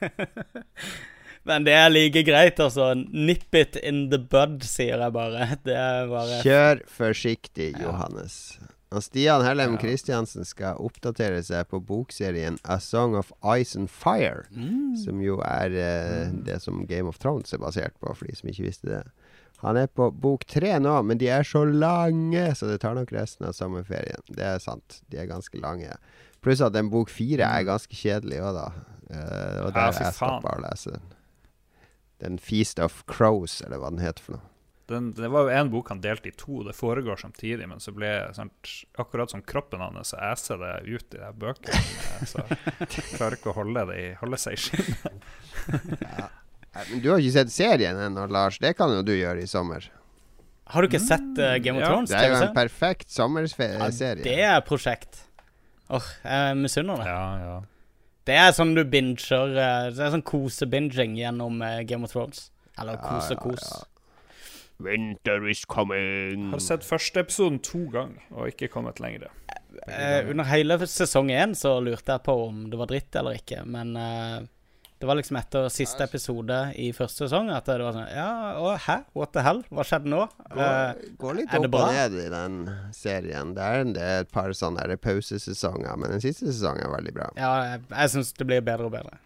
Men det er like greit, altså. Nip it in the bud, sier jeg bare. Det er bare Kjør forsiktig, Ja. Johannes. Og Stian Hellem Ja. Kristiansen skal oppdatere seg på bokserien A Song of Ice and Fire. mm. Som jo er eh, det som Game of Thrones er basert på, for de som ikke visste det. Han er på bok tre nå, men de er så lange, så det tar nok resten av sommerferien. Det er sant. De er ganske lange. Pluss at en bok fire er ganske kjedelig òg, da. Eh, og Ja, der fy jeg stoppa å lese den. Den Feast of Crows, eller hva den heter for noe. den, det var jo én bok han delte i to, det foregår samtidig, men så ble sant, akkurat som kroppen hans, så æser det ut i de bøkene. eh, Så klarer ikke å holde, det i, holde seg i skinnet. ja. Men du har ikke sett serien ennå, Lars. Det kan jo du gjøre i sommer. Har du ikke sett uh, Game of ja, Thrones? Det er jo en perfekt sommerserie. Ja, det er prosjekt. Åh, jeg misunner det. Ja, ja. Det er sånn du binger eh, Det er sånn kosebinging gjennom eh, Game of Thrones. Eller kose-kos. Ja, ja, ja. Winter is coming. Har sett første episoden to ganger og ikke kommet lenger. Eh, under hele sesong én så lurte jeg på om det var dritt eller ikke, men eh, det var liksom etter siste episode i første sesong at det var sånn Ja, å, hæ? What the hell? Hva skjedde nå? Eh, Går, går litt er det opp og ned i den serien. Det er, en, det er et par sånne pausesesonger, men den siste sesongen er veldig bra. ja, jeg, jeg syns det blir bedre og bedre.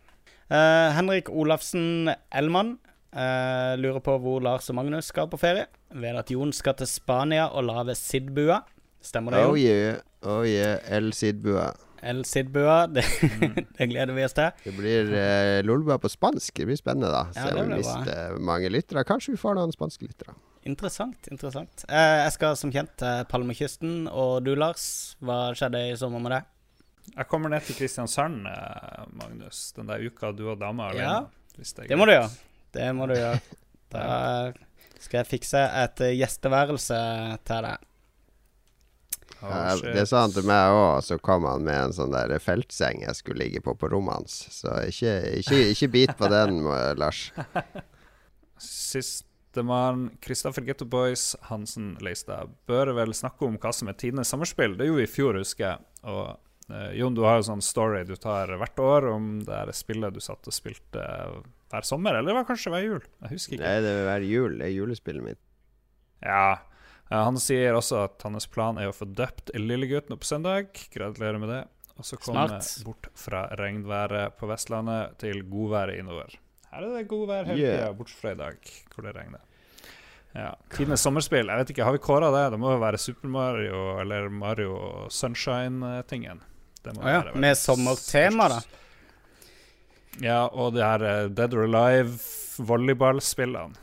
Uh, Henrik Olafsen Elman uh, lurer på hvor Lars og Magnus skal på ferie. Ved at Jon skal til Spania og lage Sidbua. Stemmer det, Oh Jon? yeah, oh yeah, El Sidbua. El Sidbua. Det, det gleder vi oss til. Det blir uh, Lolbua på spansk. Det blir spennende, da. Ja, Se om vi mister mange lyttere. Kanskje vi får noen spanske lyttere. Interessant. interessant. Eh, jeg skal som kjent til Palmekysten. Og du, Lars? Hva skjedde i sommer med deg? Jeg kommer ned til Kristiansand, eh, Magnus, den der uka du og dama er Ja, alene. hvis er Det må du gjøre. Det må du gjøre. Da skal jeg fikse et eh, gjesteværelse til deg. Oh, det sa han til meg òg, så kom han med en sånn der feltseng jeg skulle ligge på på rommet hans. Så ikke, ikke, ikke bit på den, Lars. Sistemann, Kristoffer Getto Boys Hansen Leistad, bør vel snakke om hva som er tidenes sommerspill. Det gjorde vi i fjor, husker jeg. Og eh, Jon, du har jo sånn story du tar hvert år om det her spillet du satt og spilte hver sommer, eller det var kanskje hver jul? Jeg husker ikke. Nei, det vil være jul. Det er julespillet mitt. Ja. Eh, Han sier også at hans plan er å få døpt lillegutten på søndag. Gratulerer med det. Og så komme Smart. bort fra regnværet på Vestlandet til godværet innover. Her er det godvær hele Yeah. tida, bortsett fra i dag, hvor det regner. Ja. Tidenes sommerspill, jeg vet ikke, har vi kåra det? Det må jo være Super Mario eller Mario Sunshine-tingen. Det ja, med sommertema, da. Ja, og det her eh, Dead or Alive volleyballspillene.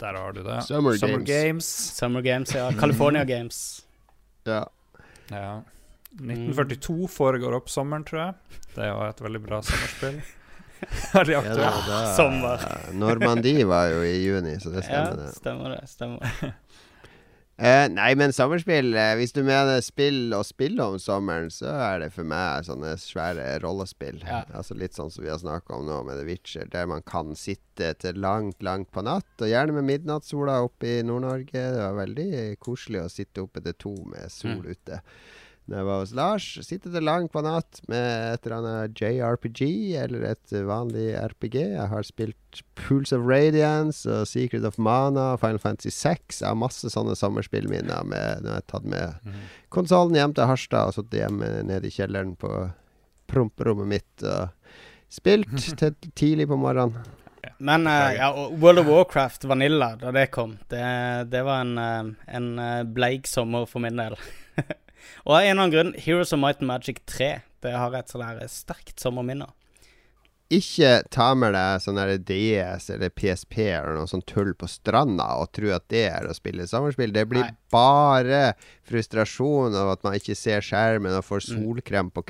Der har du det. Summer Games. Games. Summer Games, ja. California Games. Ja. Ja. 1942 foregår opp sommeren, tror jeg. Det er jo et veldig bra sommerspill. Veldig ja det aktuelt. da, sommer. Normandie var jo i juni, så det Ja, stemmer, det. stemmer det. Stemmer. Eh, nei, men sommerspill eh, Hvis du mener spill og spill om sommeren, så er det for meg sånne svære rollespill. Ja. Altså Litt sånn som vi har snakka om nå med The Witcher, der man kan sitte til langt, langt på natt. Og gjerne med midnattssola oppe i Nord-Norge. Det var veldig koselig å sitte oppe til to med sol Mm. ute. Når jeg var hos Lars, sitte til langt på natt med et eller annet JRPG eller et vanlig RPG. Jeg har spilt Pools of Radiance og Secret of Mana, og Final Fantasy 6. Jeg har masse sånne sommerspillminner med, når jeg har tatt med Mhm. konsollen hjem til Harstad og sittet hjemme nede i kjelleren på promperommet mitt og spilt til tidlig på morgenen. Men uh, ja, World of Warcraft Vanilla, da det kom, det, det var en, eh, en eh, bleik sommer for min del. og av en eller annen grunn, Heroes of Might and Magic 3, det har et sånn sterkt sommerminne. Ikke ta med deg sånn DS eller PSP eller noe sånt tull på stranda og tro at det er å spille sommerspill. Det blir Nei. bare frustrasjon av at man ikke ser skjermen og får Mm. solkrem på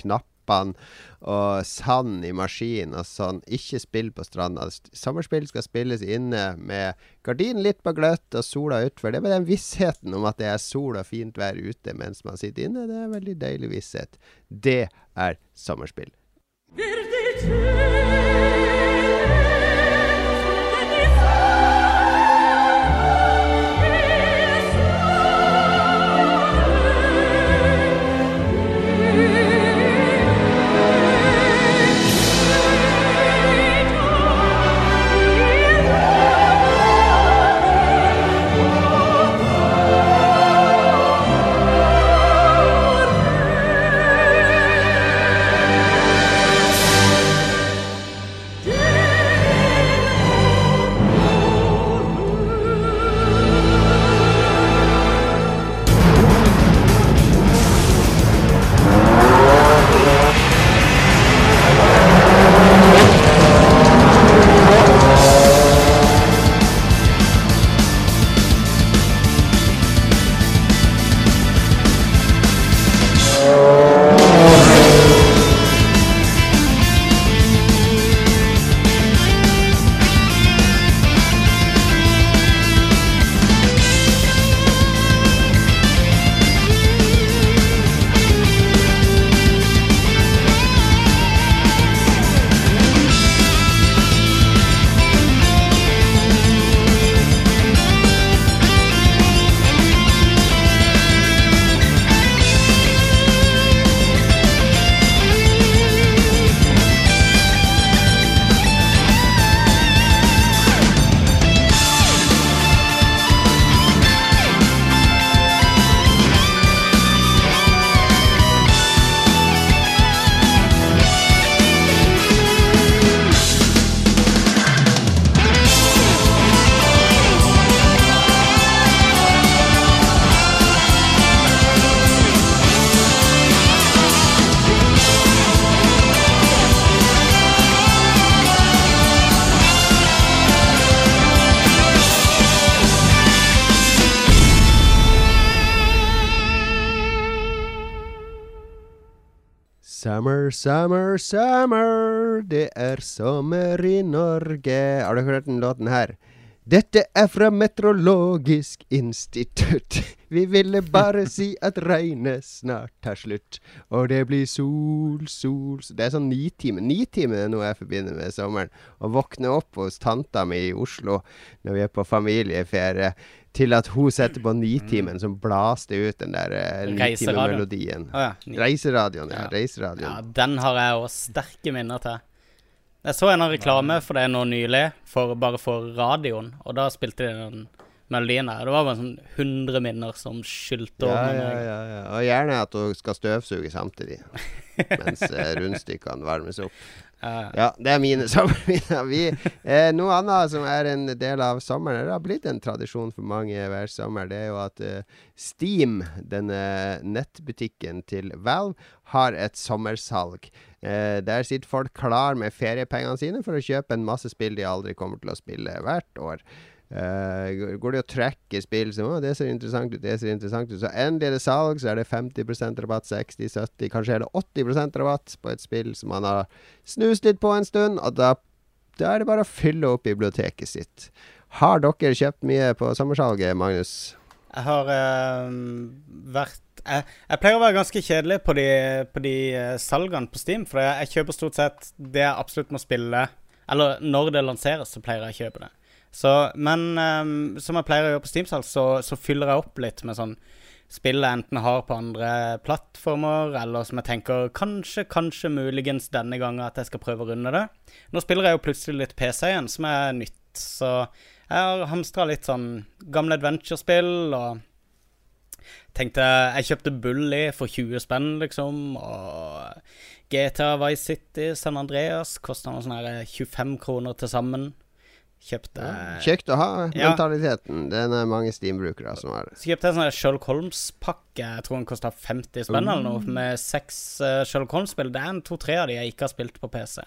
knappene og sand i maskinen og sånn. Ikke spill på stranda. Sommerspill skal spilles inne med gardinen litt på gløtt og sola utfor. Det er bare den vissheten om at det er sol og fint vær ute mens man sitter inne. Det er en veldig deilig visshet. Det er sommerspill. Verde Summer, summer. Det er sommer i Norge. Har du hørt den låten her? Dette er fra Meteorologisk institutt. Vi ville bare si at regnet snart tar slutt. Og det blir sol, sol Det er sånn ni timer. Ni timer er noe jeg forbinder med sommeren. Å våkne opp hos tanta mi i Oslo når vi er på familieferie, til at hun setter på Nitimen, som blaste ut den der uh, Nitime-melodien. Oh, ja. Reiseradioen, ja. Ja. Reiseradioen. ja, den har jeg òg sterke minner til. Jeg så en reklame for det nå nylig, for, bare for radioen, og da spilte de den melodien der. Det var bare sånn 100 minner som skylte Ja, over ja, meg. ja, ja. Og gjerne at hun skal støvsuge samtidig. mens eh, rundstykkene varmes opp. Ja. Det er mine sommerminner. Vi, eh, noe annet som er en del av sommeren, det har blitt en tradisjon for mange hver sommer, det er jo at eh, Steam, denne nettbutikken til Valve, har et sommersalg. Eh, der sitter folk klar med feriepengene sine for å kjøpe en masse spill de aldri kommer til å spille hvert år. Eh, går- det å trekke spill som oh, det ser interessant ut, det ser interessant ut. Så endelig er det salg, så er det 50% rabatt, 60, 70, kanskje er det 80% rabatt på et spill som man har snust litt på en stund. Og da, da er det bare å fylle opp biblioteket sitt. Har dere kjøpt mye på sommersalget, Magnus? Jeg har uh, vært jeg, jeg pleier å være ganske kjedelig på de, på de eh, salgene på Steam, for jeg, jeg kjøper stort sett det jeg absolutt må spille. Eller når det lanseres, så pleier jeg å kjøpe det. Så, men um, som jeg pleier å gjøre på Steam-salg, så, så fyller jeg opp litt med sånn spill jeg enten har på andre plattformer, eller som jeg tenker kanskje, kanskje muligens denne gangen at jeg skal prøve å runde det. Nå spiller jeg jo plutselig litt PC igjen, som er nytt, så jeg har hamstra litt sånn gamle adventure-spill og Tenkte Jeg kjøpte Bully for 20 spenn, liksom. Og GTA Vice City, San Andreas kosta noe sånn her 25 kroner til sammen. Kjøpte Kjekt å ha Ja. mentaliteten. Den er mange Steam-brukere som har. Så kjøpte jeg en sånn her Sherlock Holmes-pakke. Jeg tror den kosta 50 spenn eller noe, med seks uh, Sherlock Holmes-spill. Det er en to-tre av de jeg ikke har spilt på PC.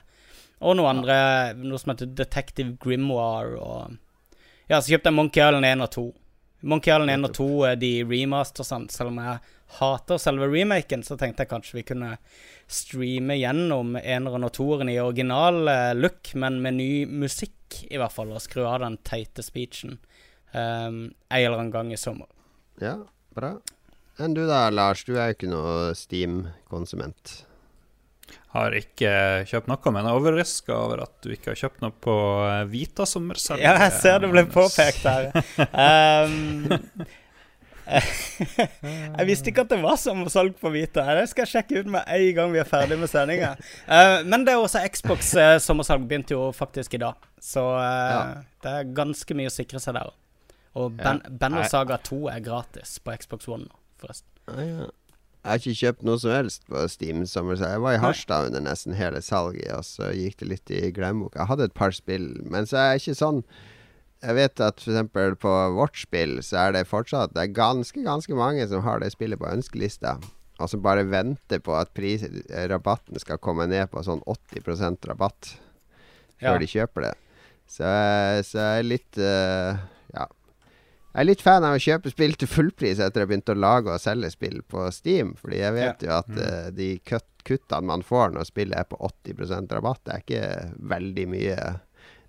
Og noe andre, noe som heter Detective Grimoire og Ja, så kjøpte jeg Monkey Island 1 og 2. Monkey Island 1 og 2 er de remastersene. Selv om jeg hater selve remaken, så tenkte jeg kanskje vi kunne streame gjennom eneren og toeren i original eh, look, men med ny musikk, i hvert fall, og skru av den teite speechen um, en eller annen gang i sommer. Ja, bra. Enn du da, Lars? Du er jo ikke noe Steam-konsument. Har ikke kjøpt noe, men er overraska over at du ikke har kjøpt noe på eh, Vita sommersalg. Ja, jeg ser det ble påpekt her. Um, jeg visste ikke at det var sommersalg på Vita. Det skal jeg sjekke ut med en gang vi er ferdig med sendinga. Uh, men det er også Xbox uh, sommersalg begynte jo faktisk i dag. Så ja. det er ganske mye å sikre seg der. Og ben. Banner Saga 2 er gratis på Xbox One nå, forresten. Jeg har ikke kjøpt noe som helst på Steam. Jeg var i Harstad under nesten hele salget, og så gikk det litt i glemmeboka. Jeg hadde et par spill, men så er jeg ikke sånn jeg vet at f.eks. på vårt spill så er det fortsatt Det er ganske, ganske mange som har det spillet på ønskelista. Og som bare venter på at pris, rabatten skal komme ned på sånn 80% rabatt før ja. de kjøper det. Så, så jeg er litt uh, Ja. Jeg er litt fan av å kjøpe spill til fullpris etter jeg begynte å lage og selge spill på Steam. Fordi jeg vet ja. jo at uh, de kuttene man får når spillet er på 80% rabatt, det er ikke veldig mye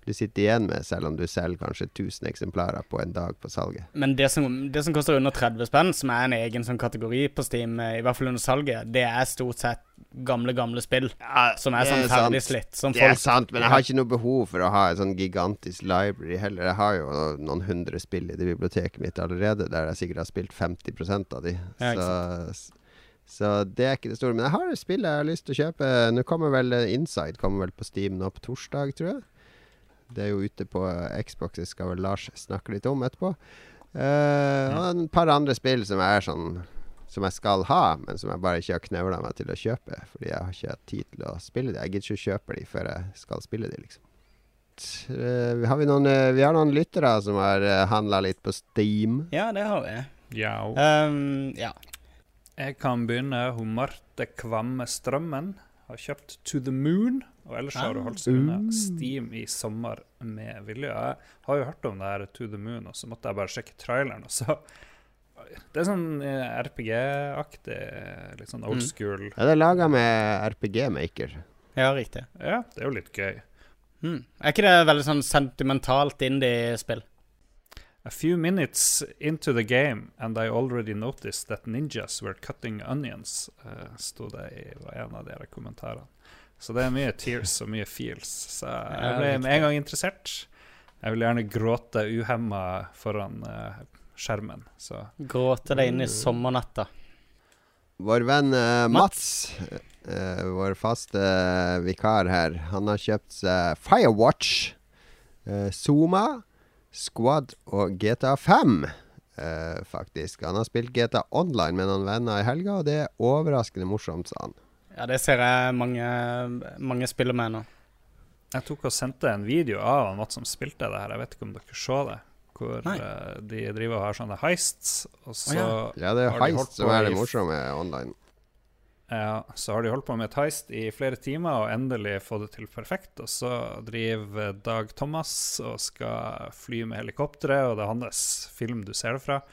du sitter igjen med, selv om du selger kanskje 1000 eksemplarer på en dag på salget. Men det som, det som koster under 30 spenn, som er en egen sånn kategori på Steam, eh, i hvert fall under salget, det er stort sett gamle, gamle spill ja, som er, er sånn Som det folk, er sant, men jeg har ikke noe behov for å ha en sånn gigantisk library heller. Jeg har jo noen hundre spill i det biblioteket mitt allerede, der jeg sikkert har spilt 50% av de. Ja, så, så det er ikke det store. Men jeg har et spill jeg har lyst til å kjøpe. Nå kommer vel Inside kommer vel på Steam nå på torsdag, tror jeg. Det er jo ute på Xbox, det skal vel Lars snakke litt om etterpå. Uh, og et par andre spill som er sånn Som jeg skal ha, men som jeg bare ikke har knevla meg til å kjøpe. Fordi jeg har ikke hatt tid til å spille dem. Jeg gidder ikke å kjøpe de før jeg skal spille de, liksom. Uh, har vi, noen, uh, vi har noen lyttere som har uh, handla litt på Steam. Ja, det har vi. Ja. Um, ja. Jeg kan begynne. Hun Marte Kvamme Strømmen har kjøpt To The Moon. Og ellers har du holdt seg unna ah. Steam i sommer med vilje. Jeg har jo hørt om det her To The Moon, og så måtte jeg bare sjekke traileren. Og så Det er sånn eh, RPG-aktig, litt sånn old mm. school. Mm. Ja, det er laga med RPG-maker. Ja, riktig. Ja, det er jo litt gøy. Mm. Er ikke det veldig sånn sentimentalt indie-spill? A few minutes into the game, and I already noticed that ninjas were cutting onions, uh, sto det i en av de kommentarene. Så det er mye tears og mye feels. Så jeg ble med en gang interessert. Jeg vil gjerne gråte uhemma foran uh, skjermen. Så. Gråte deg inn i sommernatta. Vår venn uh, Mats, uh, vår faste vikar her, han har kjøpt seg Firewatch, Zuma, Squad og GTA 5. faktisk. Han har spilt GTA Online med noen venner i helga, og det er overraskende morsomt, sa han. Ja, det ser jeg mange, mange spiller med nå. Jeg tok og sendte en video av Mats som spilte det her. Jeg vet ikke om dere så det. Hvor uh, de driver og har sånne heists. Og så oh, ja. ja. det er heist som er det morsomme online. Ja, så har de holdt på med et heist i flere timer og endelig fått det til perfekt. Og så driver Dag Thomas og skal fly med helikopteret, og det er hans film du ser det fra.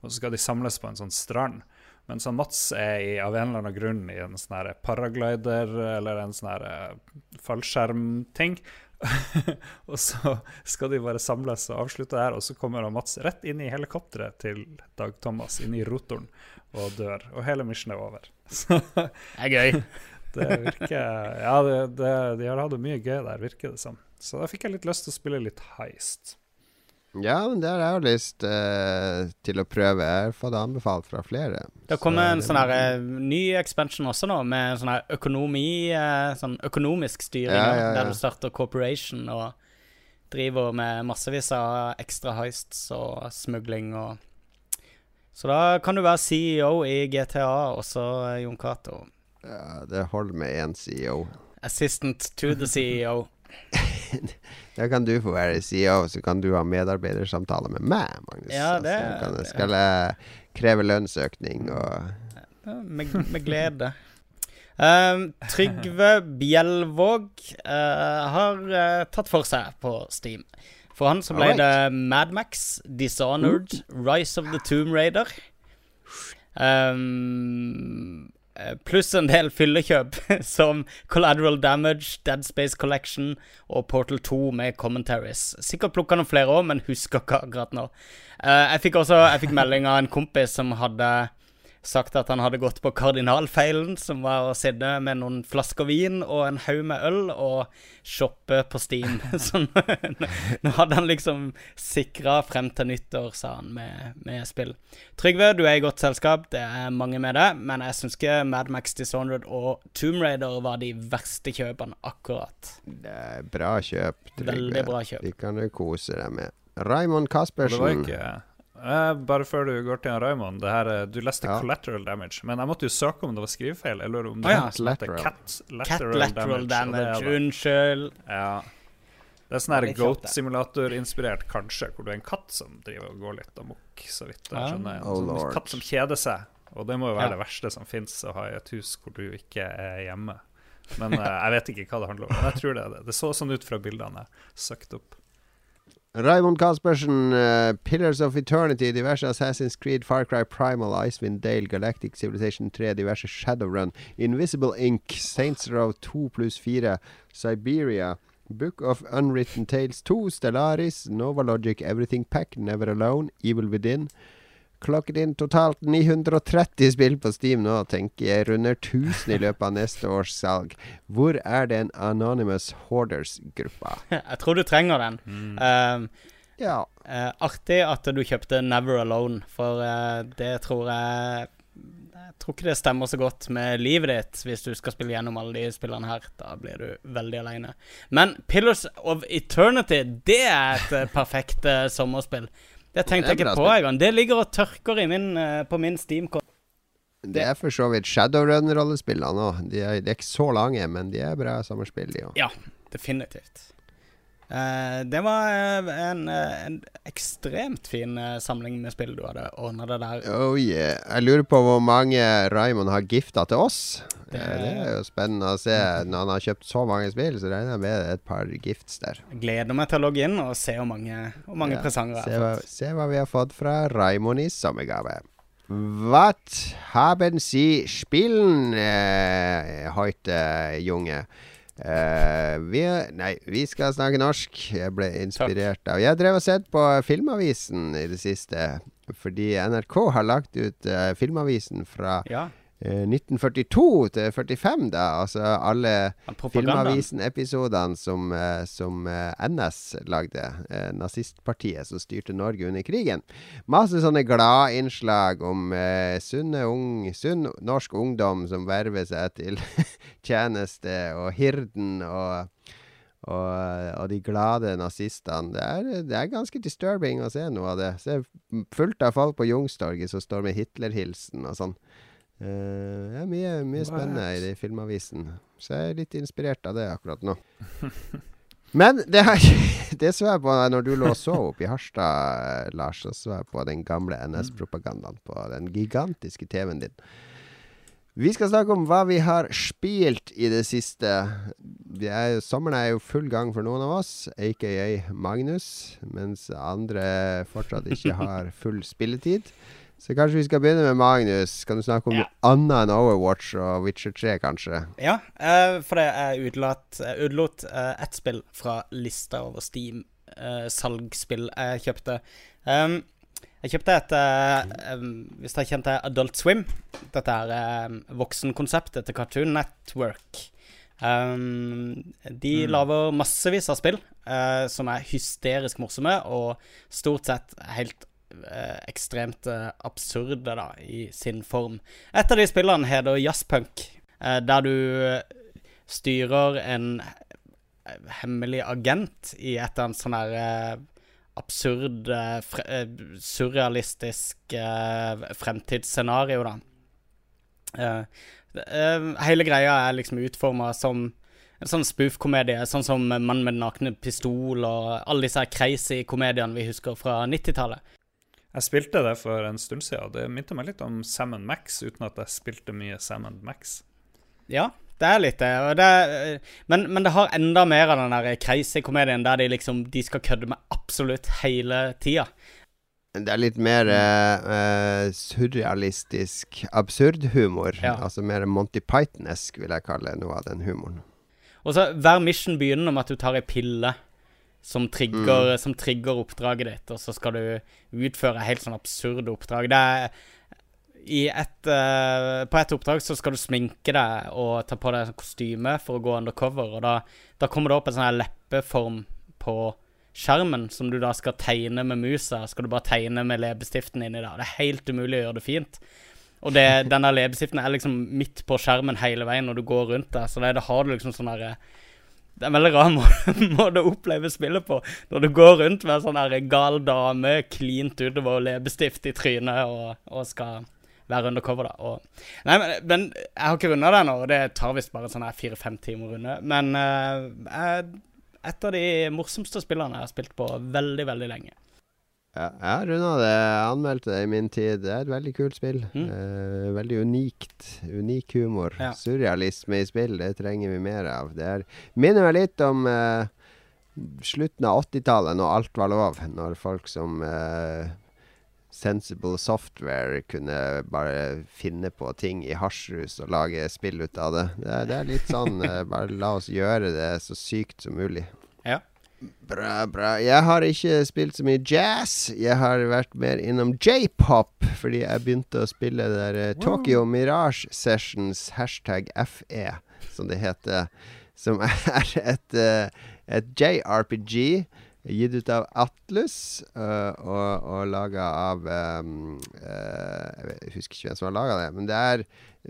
Og så skal de samles på en sånn strand. Mens Mats er i, av en eller annen grunn i en sånn paraglider eller en sånn eh, fallskjermting. og så skal de bare samles og avslutte her, og så kommer Mats rett inn i helikopteret til Dag Thomas, inn i rotoren, og dør. Og hele missionet er over. det er gøy. det virker Ja, det, det, de har hatt mye gøy der, virker det som. Så da fikk jeg litt lyst til å spille litt heist. Ja, men det har jeg jo lyst uh, til å prøve. Jeg har fått anbefalt fra flere. Det kommer en sånn her uh, ny expansion også nå, med sånn her økonomi uh, Sånn økonomisk styring, ja, ja, ja. der du starter corporation og driver med massevis av ekstra heists og smugling og Så da kan du være CEO i GTA, også Jon Cato. Ja, det holder med én CEO. Assistant to the CEO. Da kan du få være CEO, så kan du ha medarbeidersamtale med meg, Magnus. Ja, det, altså, kan, skal jeg kreve lønnsøkning og ja, med, med, glede. Um, Trygve Bjelvåg uh, har uh, tatt for seg på Steam. For han så ble right. det Madmax, Dishonored, Rise of the Tomb Raider. Um, Eh, pluss en del fyllekjøp, som Collateral Damage, Dead Space Collection og Portal 2 med commentaries. Sikkert plukka noen flere òg, men husker ikke akkurat nå. Uh, jeg fikk også jeg fikk melding av en kompis som hadde sagt at han hadde gått på kardinalfeilen, som var å sitte med noen flasker vin og en haug med øl og shoppe på Steam. Så nå hadde han liksom sikra frem til nyttår, sa han, med, med, spill. Trygve, du er i godt selskap, det er mange med det, men jeg syns ikke Mad Max Dishonored og Tomb Raider var de verste kjøpene akkurat. Det er bra kjøp, Trygve. Veldig bra kjøp. De kan du kose deg med. Raymond Caspersen. Det var ikke Uh, bare før du går til Raymond, her, du leste ja. 'collateral damage', men jeg måtte jo søke om det var skrivefeil, eller om det ah, ja. het. Cat, lateral, Cat lateral damage. damage. Unnskyld. Ja. Det er sånn her Goat-simulator-inspirert, kanskje, hvor du er en katt som driver og går litt amok, så vidt jeg skjønner. En oh, katt som kjeder seg, og det må jo være ja. det verste som fins, å ha i et hus hvor du ikke er hjemme. Men uh, jeg vet ikke hva det handler om. Men jeg tror det er det. Det så sånn ut fra bildene jeg søkte opp. Raymond Caspersen, uh, Pillars of Eternity, diverse Assassin's Creed, Far Cry Primal, Icewind Dale, Galactic Civilization 3, diverse Shadowrun, Invisible Ink, Saints Row 2 pluss 4, Siberia, Book of Unwritten Tales 2, Stellaris, Nova Logic, Everything Pack, Never Alone, Evil Within, klokket inn totalt 930 spill på Steam nå, tenker jeg. Runder 1000 i løpet av neste års salg. Hvor er den Anonymous Hoarders-gruppa? Jeg tror du trenger den. Mm. Uh, ja. Uh, artig at du kjøpte Never Alone, for uh, det tror jeg Jeg tror ikke det stemmer så godt med livet ditt hvis du skal spille gjennom alle de spillene her. Da blir du veldig aleine. Men Pillars of Eternity, det er et eh, perfekt sommerspill. Det tenkte jeg ikke på engang. Det ligger og tørker min, uh, på min Steam-konto. Det er for så vidt Shadowrun-rollespillene òg. De, de, er ikke så lange, men de er bra sommerspill, de òg. Ja, definitivt. Uh, det var uh, en, uh, en, ekstremt fin samling med spill du hadde ordna det der. Oh yeah. Jeg lurer på hvor mange Raymond har gifta til oss. Det, det, er jo spennende å se. Når han har kjøpt så mange spill, så regner jeg med et par gifts der. Gleder meg til å logge inn og se hvor mange, hvor mange ja, presanger jeg har fått. Se hva vi har fått fra Raymond i sommergave. What haben Sie spielen, eh, Junge? Uh, vi, nei, vi skal snakke norsk. Jeg ble inspirert Takk. av Jeg drev og sett på Filmavisen i det siste. Fordi NRK har lagt ut uh, Filmavisen fra ja. 1942 til 45, da. Altså alle Filmavisen-episodene som, eh, som eh, NS lagde. Eh, nazistpartiet som styrte Norge under krigen. Masse sånne gladinnslag om eh, sunne ung, sunn norsk ungdom som verver seg til tjeneste, og Hirden og og, og, de glade nazistene. Det er, det er, ganske disturbing å se noe av det. Se fullt av folk på Youngstorget som står med Hitlerhilsen og sånn. Uh, ja, mye, mye spennende i de filmavisen. Så jeg er litt inspirert av det akkurat nå. Men det, her, det så jeg på når du lå og sov oppe i Harstad, Lars. Så så jeg på den gamle NS-propagandaen på den gigantiske TV-en din. Vi skal snakke om hva vi har spilt i det siste. Er, sommeren er jo full gang for noen av oss, aka Magnus. Mens andre fortsatt ikke har full spilletid. Så kanskje vi skal begynne med Magnus. Kan du snakke om ja. annet enn Overwatch og Witcher 3, kanskje? Ja, uh, for det er utelot, utelot uh, ett spill fra lista over Steam-salgsspill jeg kjøpte. Jeg kjøpte et Hvis dere kjente Adult Swim Dette er voksenkonseptet til Cartoon Network. Um, de mm. lager massevis av spill uh, som er hysterisk morsomme og stort sett helt eh, ekstremt eh, absurde da, i sin form. Et av de spillene heter Jazzpunk, eh, der du styrer en eh, hemmelig agent i et eller annet sånn her eh, absurd, eh, surrealistisk fremtidsscenario, da. hele greia er liksom utforma som en sånn spoof-komedie, sånn som 'Mann med den nakne pistol' og alle disse crazy komediene vi husker fra 90-tallet. Jeg spilte det for en stund siden, og det minte meg litt om Sam Max, uten at jeg spilte mye Sam Max. Ja, det er litt det. men, men, det har enda mer av den der crazy-komedien der de liksom De skal kødde med absolutt hele tida. Det er litt mer uh, surrealistisk absurd-humor. Ja. Altså mer Monty Python-esk, vil jeg kalle noe av den humoren. Og så Hver mission begynner med at du tar ei pille som trigger, mm. som trigger, oppdraget ditt, og så skal du utføre helt sånn absurde oppdrag. Det er i et, uh, på et oppdrag så skal du sminke deg og ta på deg kostyme for å gå undercover. Og da, da kommer det opp en sånn her leppeform på skjermen som du da skal tegne med musa. Skal du bare tegne med leppestiften inni der. Det er helt umulig å gjøre det fint. Og det, denne leppestiften er liksom midt på skjermen hele veien når du går rundt der. Så det, da har du liksom sånn herre det er en veldig rar måte å oppleve spillet på. Når du går rundt med en sånn gal dame klint utover leppestift i trynet og, og skal være undercover, da. Og, nei, men, men, jeg har ikke runda det ennå, og det tar visst bare sånn fire-fem timer å runde. Men uh, jeg, et av de morsomste spillene jeg har spilt på veldig, veldig lenge. Ja, jeg runda det. Jeg anmeldte det i min tid. Det er et veldig kult spill. Mm. Eh, veldig unikt. Unik humor. Ja. Surrealisme i spill, det trenger vi mer av. Det er, minner meg litt om eh, slutten av 80-tallet, når alt var lov. Når folk som eh, Sensible Software kunne bare finne på ting i hasjrus og lage spill ut av det. Det, det er litt sånn eh, Bare la oss gjøre det så sykt som mulig. Bra, bra. Jeg har ikke spilt så mye jazz. Jeg har vært mer innom j-pop, fordi jeg begynte å spille der uh, Tokyo Mirage Sessions hashtag FE, som det heter. Som er et, uh, et JRPG Gitt ut av Atlus uh, og, og laga av um, uh, Jeg husker ikke hvem som har laga det, men det er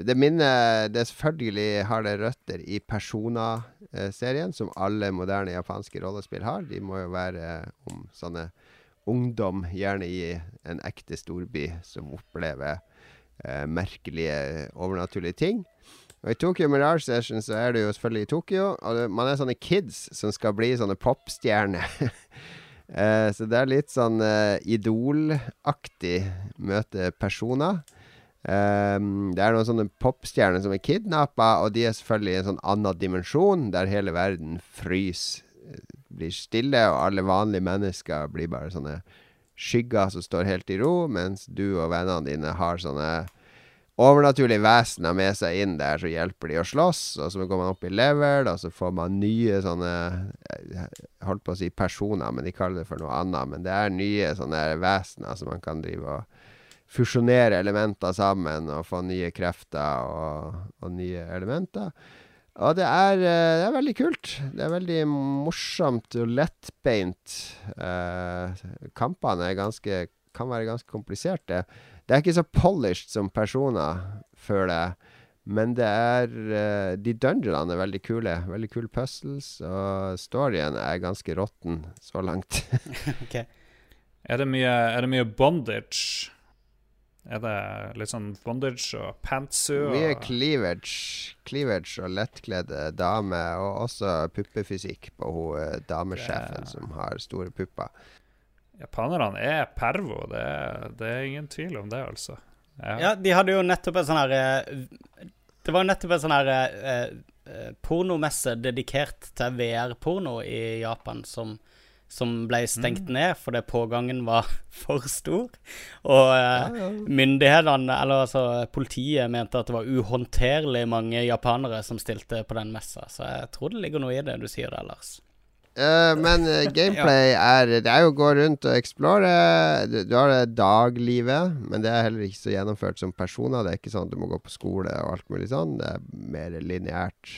Det minner Det selvfølgelig har det røtter i Persona-serien, som alle moderne japanske rollespill har. De må jo være om sånne ungdom, gjerne i en ekte storby, som opplever uh, merkelige, overnaturlige ting. Og I Tokyo Mirage Session så er det jo selvfølgelig i Tokyo. Og det, man er sånne kids som skal bli sånne popstjerner. uh, så det er litt sånn uh, idolaktig møte personer. Um, det er noen sånne popstjerner som er kidnappa, og de er selvfølgelig i en sånn annen dimensjon, der hele verden fryser, blir stille, og alle vanlige mennesker blir bare sånne skygger som står helt i ro, mens du og vennene dine har sånne overnaturlige vesener med seg inn der, så hjelper de å slåss. Og så går man opp i level, og så får man nye sånne Jeg holdt på å si personer, men de kaller det for noe annet. Men det er nye sånne vesener som man kan drive og fusjonere elementer sammen og få nye krefter og, og nye elementer. Og det er, eh, det er, veldig kult. Det er veldig morsomt og lettbeint. Eh, kampene ganske, kan være ganske kompliserte. Det er ikke så polished som personer, føler jeg. Men det er uh, De dungeonene er veldig kule. Veldig kule puzzles. Og storyen er ganske råtten så langt. okay. er, det mye, er det mye bondage? Er det litt sånn bondage og pantsu? Mye cleavage. Cleavage og lettkledde damer. Og også puppefysikk på hun damesjefen damesjefen som har store pupper. Japanerne er pervo, det er, det er, ingen tvil om det, altså. Ja. ja, de hadde jo nettopp en sånn her eh, Det var jo nettopp en sånn her eh, eh, pornomesse dedikert til VR-porno i Japan som, som ble stengt mm. ned fordi pågangen var for stor. Og eh, ja, ja. myndighetene, eller altså politiet, mente at det var uhåndterlig mange japanere som stilte på den messa. Så jeg tror det ligger noe i det du sier der, Lars. Uh, men uh, gameplay er Det er jo å gå rundt og explore. Du, du, har det daglivet, men det er heller ikke så gjennomført som personer. Det er ikke sånn at du må gå på skole og alt mulig sånn. Det er mer lineært.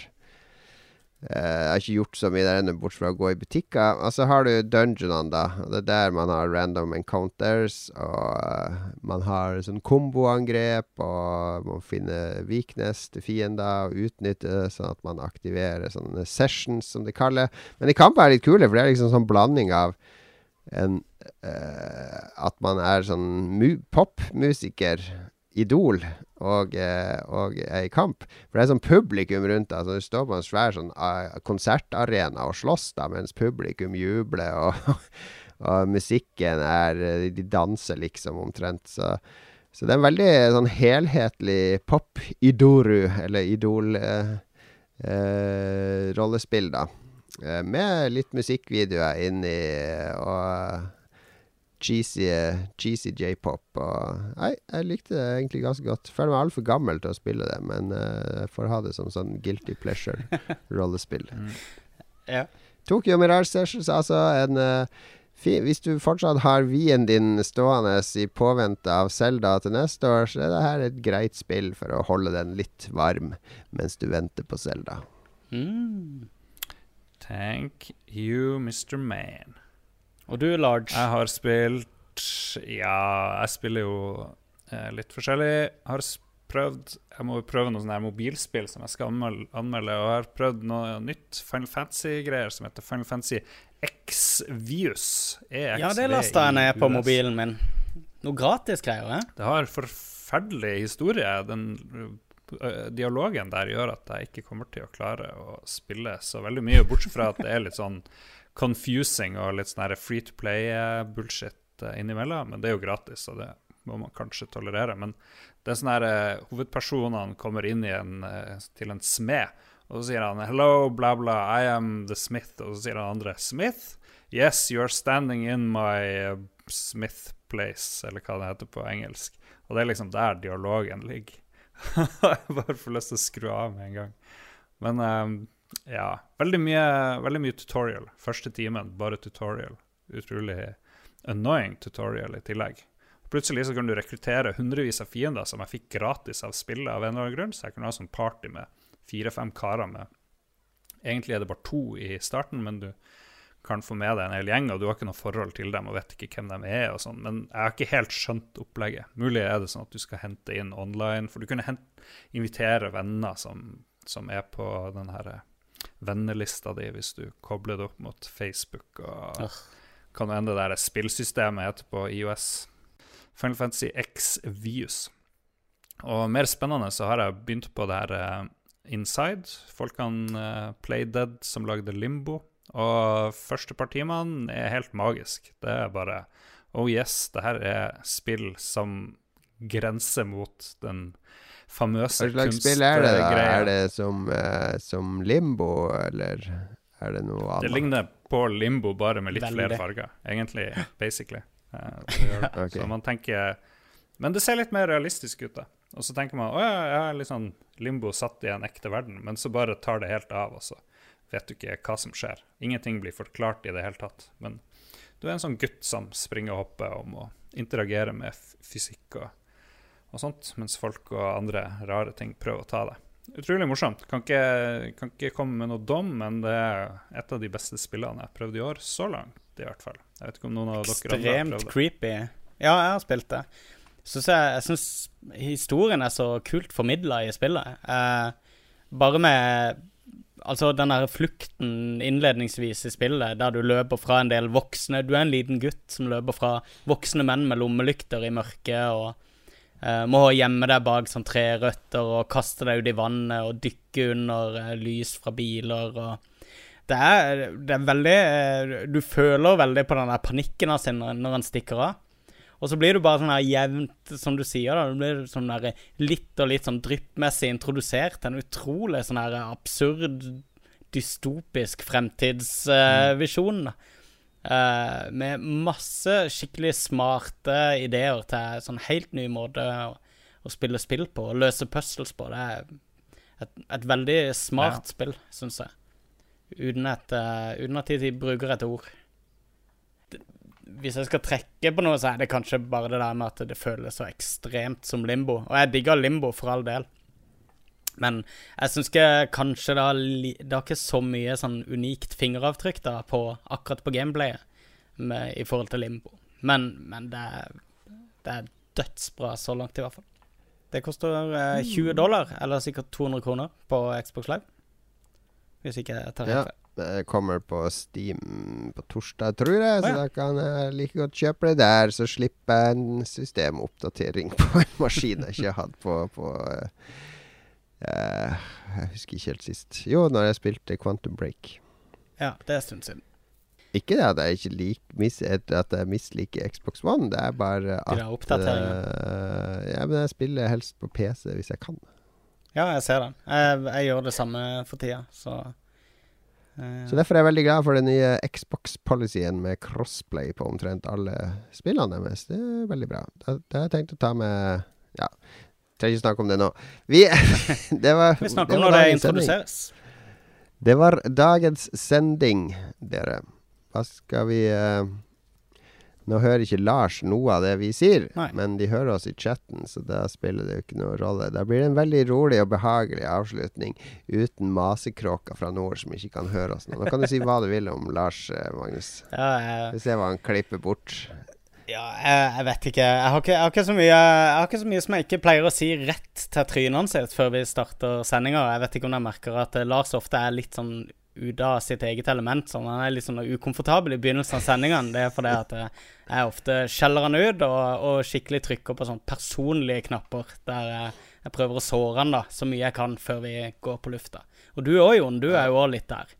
Uh, jeg har ikke gjort så mye der ennå, bortsett fra å gå i butikker. Og så har du dungeonene, da. Det er der man har random encounters. Og uh, man har sånn komboangrep, og man finner weakness til fiender og utnytter det, sånn at man aktiverer sånne sessions, som de kaller Men de kan være litt kule, for det er liksom sånn blanding av en uh, At man er sånn popmusiker Idol og, eh, og ei kamp. For det er sånn publikum rundt deg. Altså, du står på en svær sånn, uh, konsertarena og slåss da, mens publikum jubler, og, og musikken er eh, De danser liksom omtrent. Så, så det er en veldig sånn helhetlig pop-idoru, eller idol-rollespill, uh, da. med litt musikkvideoer inni og cheesy, cheesy j-pop. Nei, jeg likte det egentlig ganske godt. Føler meg altfor gammel til å spille det, men uh, jeg får ha det som sånn guilty pleasure-rollespill. mm. ja. Tokyo Mirage Sessions, altså en uh, Hvis du fortsatt har vien din stående i påvente av Selda til neste år, så er det her et greit spill for å holde den litt varm mens du venter på Selda. Mm. Thank you, Mr. Man. Og du, Large? Jeg har spilt Ja, jeg spiller jo eh, litt forskjellig. Har prøvd Jeg må jo prøve noe sånn her mobilspill som jeg skal anmelde, og jeg har prøvd noe nytt Final Fantasy-greier som heter Final Fantasy X-Vius. E Ja, det lasta jeg ned på mobilen min. Noe gratis greier, eh? Det har forferdelig historie. Den dialogen der gjør at jeg ikke kommer til å klare å spille så veldig mye, bortsett fra at det er litt sånn confusing og litt sånn free to play-bullshit innimellom. Men det er jo gratis, så det må man kanskje tolerere. Men det er sånn her eh, hovedpersonene kommer inn en, eh, til en smed, og så sier han 'hello, bla, bla, I am the smith', og så sier han andre 'smith'? Yes, you're standing in my eh, smith place, eller hva det heter på engelsk. Og det er liksom der dialogen ligger. jeg bare får lyst til å skru av med en gang. Men eh, ja, veldig mye, veldig mye tutorial. Første timen, bare tutorial. Utrolig annoying tutorial i tillegg. Plutselig så kan du rekruttere hundrevis av fiender som jeg fikk gratis av spillet av en eller annen grunn, så jeg kunne ha sånn party med fire-fem karer med Egentlig er det bare to i starten, men du kan få med deg en hel gjeng, og du har ikke noe forhold til dem og vet ikke hvem de er og sånn. Men jeg har ikke helt skjønt opplegget. Mulig er det sånn at du skal hente inn online, for du kunne invitere venner som, som er på den her eh, vennelista di, hvis du kobler det opp mot Facebook og ah. kan det der spillsystemet heter på IOS. Final Fantasy X Vius. Og mer spennende så har jeg begynt på det her eh, Inside. Folkene uh, Playdead som lagde Limbo. Og første par timene er helt magisk. Det er bare Oh yes, det her er spill som grenser mot den famøse spill er? Er det som, eh, som Limbo, eller er det noe annet? Det ligner på Limbo, bare med litt Veldig. flere farger. Egentlig, basically. Uh, det gjør det. Ok. Så man tenker Men det ser litt mer realistisk ut, da. Og så tenker man å ja, jeg er litt sånn Limbo satt i en ekte verden, men så bare tar det helt av, og så vet du ikke hva som skjer. Ingenting blir forklart i det hele tatt. Men du er en sånn gutt som springer og hopper og må interagere med f- fysikk og, og sånt, mens folk og andre rare ting prøver å ta det. Utrolig morsomt. Kan ikke, kan ikke komme med noe dom, men det er et av de beste spillene jeg har prøvd i år, så langt i hvert fall. Jeg vet ikke om noen av dere andre har Ekstremt prøvd det. creepy. Ja, jeg har spilt det. Synes jeg jeg syns historien er så kult formidla i spillet. Eh, bare med Altså den der flukten innledningsvis i spillet, der du løper fra en del voksne Du er en liten gutt som løper fra voksne menn med lommelykter i mørket og må gjemme deg bak sånn trerøtter og kaste deg ut i vannet og dykke under eh, lys fra biler og det er, det er veldig eh, Du føler veldig på den der panikken hans når, når han stikker av. Og så blir du bare sånn her jevnt, som du sier, da. Du blir sånn der litt og litt sånn dryppmessig introdusert en utrolig sånn her absurd, dystopisk fremtidsvisjon. da. Eh, med masse skikkelig smarte ideer til sånn helt ny måte å, å spille spill på og løse puzzles på. Det er et, et veldig smart Ja. spill, syns jeg. Uten, at, uh, uten at de bruker et ord. Det, hvis jeg skal trekke på noe, så er det kanskje bare det der med at det føles så ekstremt som limbo. Og jeg digger limbo, for all del. Men jeg syns kanskje det har, det har ikke så mye sånn unikt fingeravtrykk da på akkurat på gameplayet med, i forhold til limbo. Men, men det, er, det er dødsbra så langt, i hvert fall. Det koster eh, 20 dollar, eller sikkert 200 kroner, på Xbox Live. Hvis ikke jeg tar Ja. helt feil. Det kommer på Steam på torsdag, tror jeg, så oh, ja. da kan jeg like godt kjøpe det der. Så slipper jeg en systemoppdatering på en maskin jeg ikke har hatt på, på eh, Jeg husker ikke helt sist. Jo, når jeg spilte Quantum Break. Ja, det er en stund siden. Ikke det at jeg ikke lik, mis, at jeg misliker Xbox One, det er bare at eh, Ja, men jeg spiller helst på PC hvis jeg kan. Ja, jeg ser den. Jeg, jeg gjør det samme for tida, så uh. Så derfor er jeg veldig glad for den nye Xbox-policyen med crossplay på omtrent alle spillene deres. Det er veldig bra. Det, det har jeg tenkt å ta med Ja, trenger ikke snakke om det nå. Vi Det var, Vi snakker om når det sending. introduseres. Det var dagens sending, dere. Hva skal vi eh, Nå hører ikke Lars noe av det vi sier, Nei. men de hører oss i chatten, så da spiller det jo ikke noe rolle. Da blir det en veldig rolig og behagelig avslutning uten masekråker fra nord som ikke kan høre oss nå. Nå kan du si hva du vil om Lars, eh, Magnus. Ja, ja. Vi ser hva han klipper bort. Ja jeg, jeg vet ikke. Jeg har ikke, jeg, har ikke mye, jeg har ikke så mye som jeg ikke pleier å si rett til trynet sitt før vi starter sendinga. Jeg vet ikke om jeg merker at eh, Lars ofte er litt sånn ute av sitt eget element. Sånn, han er litt sånn ukomfortabel i begynnelsen av sendingene. Det er fordi at eh, jeg ofte skjeller han ut og, og skikkelig trykker på sånn personlige knapper. Der jeg, jeg prøver å såre han da, så mye jeg kan før vi går på lufta. Og du òg, Jon. Du er jo òg litt der.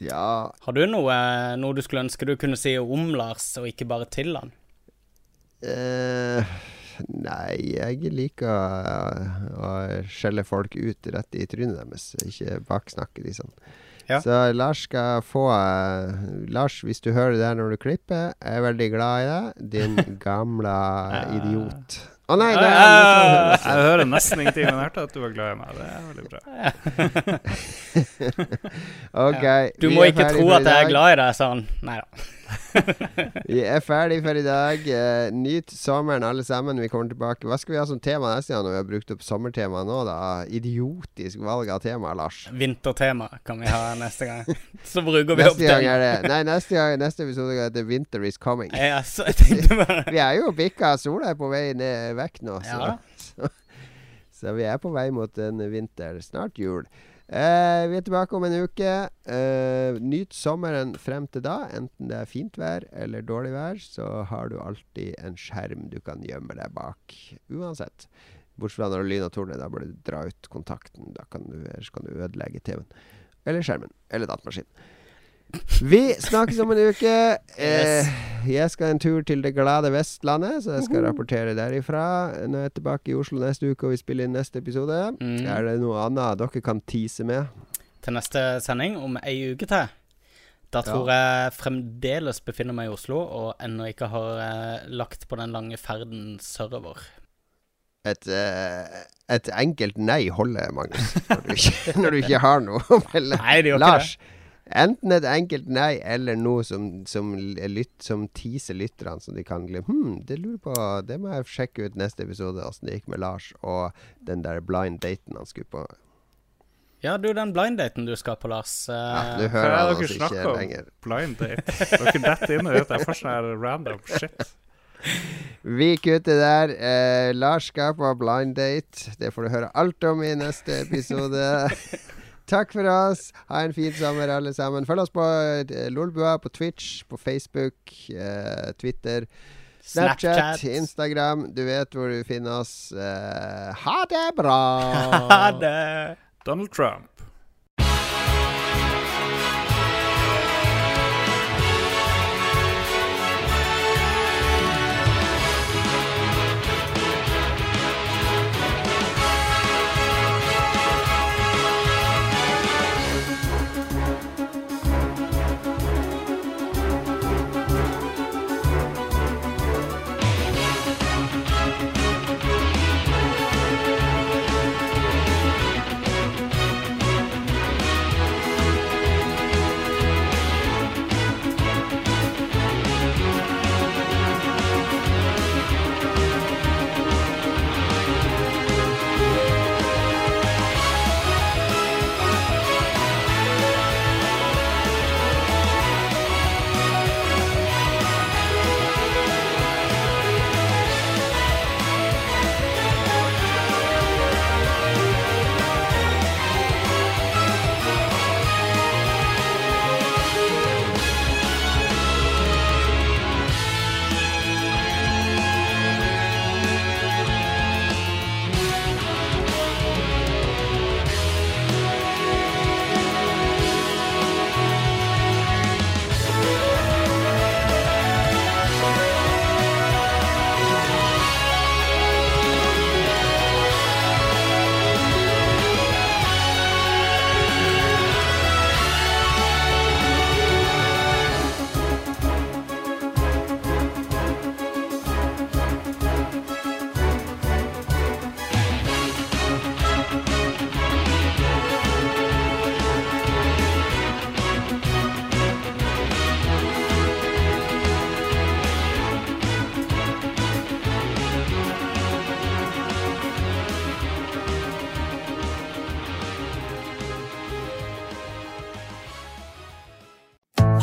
Ja, Har du noe, noe du skulle ønske du kunne si om Lars, og ikke bare til han? eh, Nei, jeg liker å, å skjelle folk ut rett i trynet deres, ikke baksnakke de sånn. Ja. Så Lars skal få eh, Lars, hvis du hører det her når du klipper, jeg er veldig glad i deg. Din gamle idiot. Å nei, det er Jeg hører nesten ingenting, men jeg hørte at du var glad i meg. Det er veldig bra. OK. Du vi må er ikke tro at jeg er glad i deg, sa han. Nei da. Vi er ferdig for i dag. Eh, nyt sommeren, alle sammen. Vi kommer tilbake. Hva skal vi ha som tema neste gang når vi har brukt opp sommertemaet nå, da? Idiotisk valg av tema, Lars. Vintertema kan vi ha neste gang. Så bruker vi opp Neste gang den. er det Nei, neste, gang, neste episode er det 'Winter is coming'. Ja, så jeg tenkte bare Vi er jo bikka. Sola er på vei ned vekk nå, så, Ja. så, så vi er på vei mot en vinter. Snart jul. Eh, vi er tilbake om en uke. Eh, nyt sommeren frem til da. Enten det er fint vær eller dårlig vær, så har du alltid en skjerm du kan gjemme deg bak. Uansett. Bortsett fra når det lyner og tordner. Da bør du dra ut kontakten. Da kan du, kan du ødelegge TV-en. Eller skjermen. Eller datamaskinen. Vi snakkes om en uke. Eh, jeg skal en tur til det glade Vestlandet, så jeg skal rapportere derifra. Når jeg er tilbake i Oslo neste uke og vi spiller inn neste episode. Mm. Er det noe annet dere kan tease med? til neste sending om ei uke til. Da tror jeg fremdeles befinner meg i Oslo og ennå ikke har eh, lagt på den lange ferden sørover. Et, eh, et enkelt nei holder, Magnus. Når du ikke, når du ikke har noe å melde. Nei, det gjør ikke Lars, enten et enkelt nei eller noe som, som, lyt, som teaser lytterne, så de kan glemme Hm, det lurer på Det må jeg sjekke ut neste episode, åssen det gikk med Lars og den der blind daten han skulle på. Ja, du, den blind daten du skal på, Lars. eh, Ja, du Hva hører er han det dere ikke snakker om? lenger. Blind date. Dere detter inn og Det Jeg får sånn random shit. Vi kutter der. Eh, Lars skal på blind date. Det får du høre alt om i neste episode. Takk for oss. Ha en fin sommer, alle sammen. Følg oss på eh, Lolbua på Twitch, på Facebook, eh, Twitter, Snapchat, Snapchat. Instagram. Du vet hvor du finner oss. Eh, ha det bra! Ha det! Donald Trump.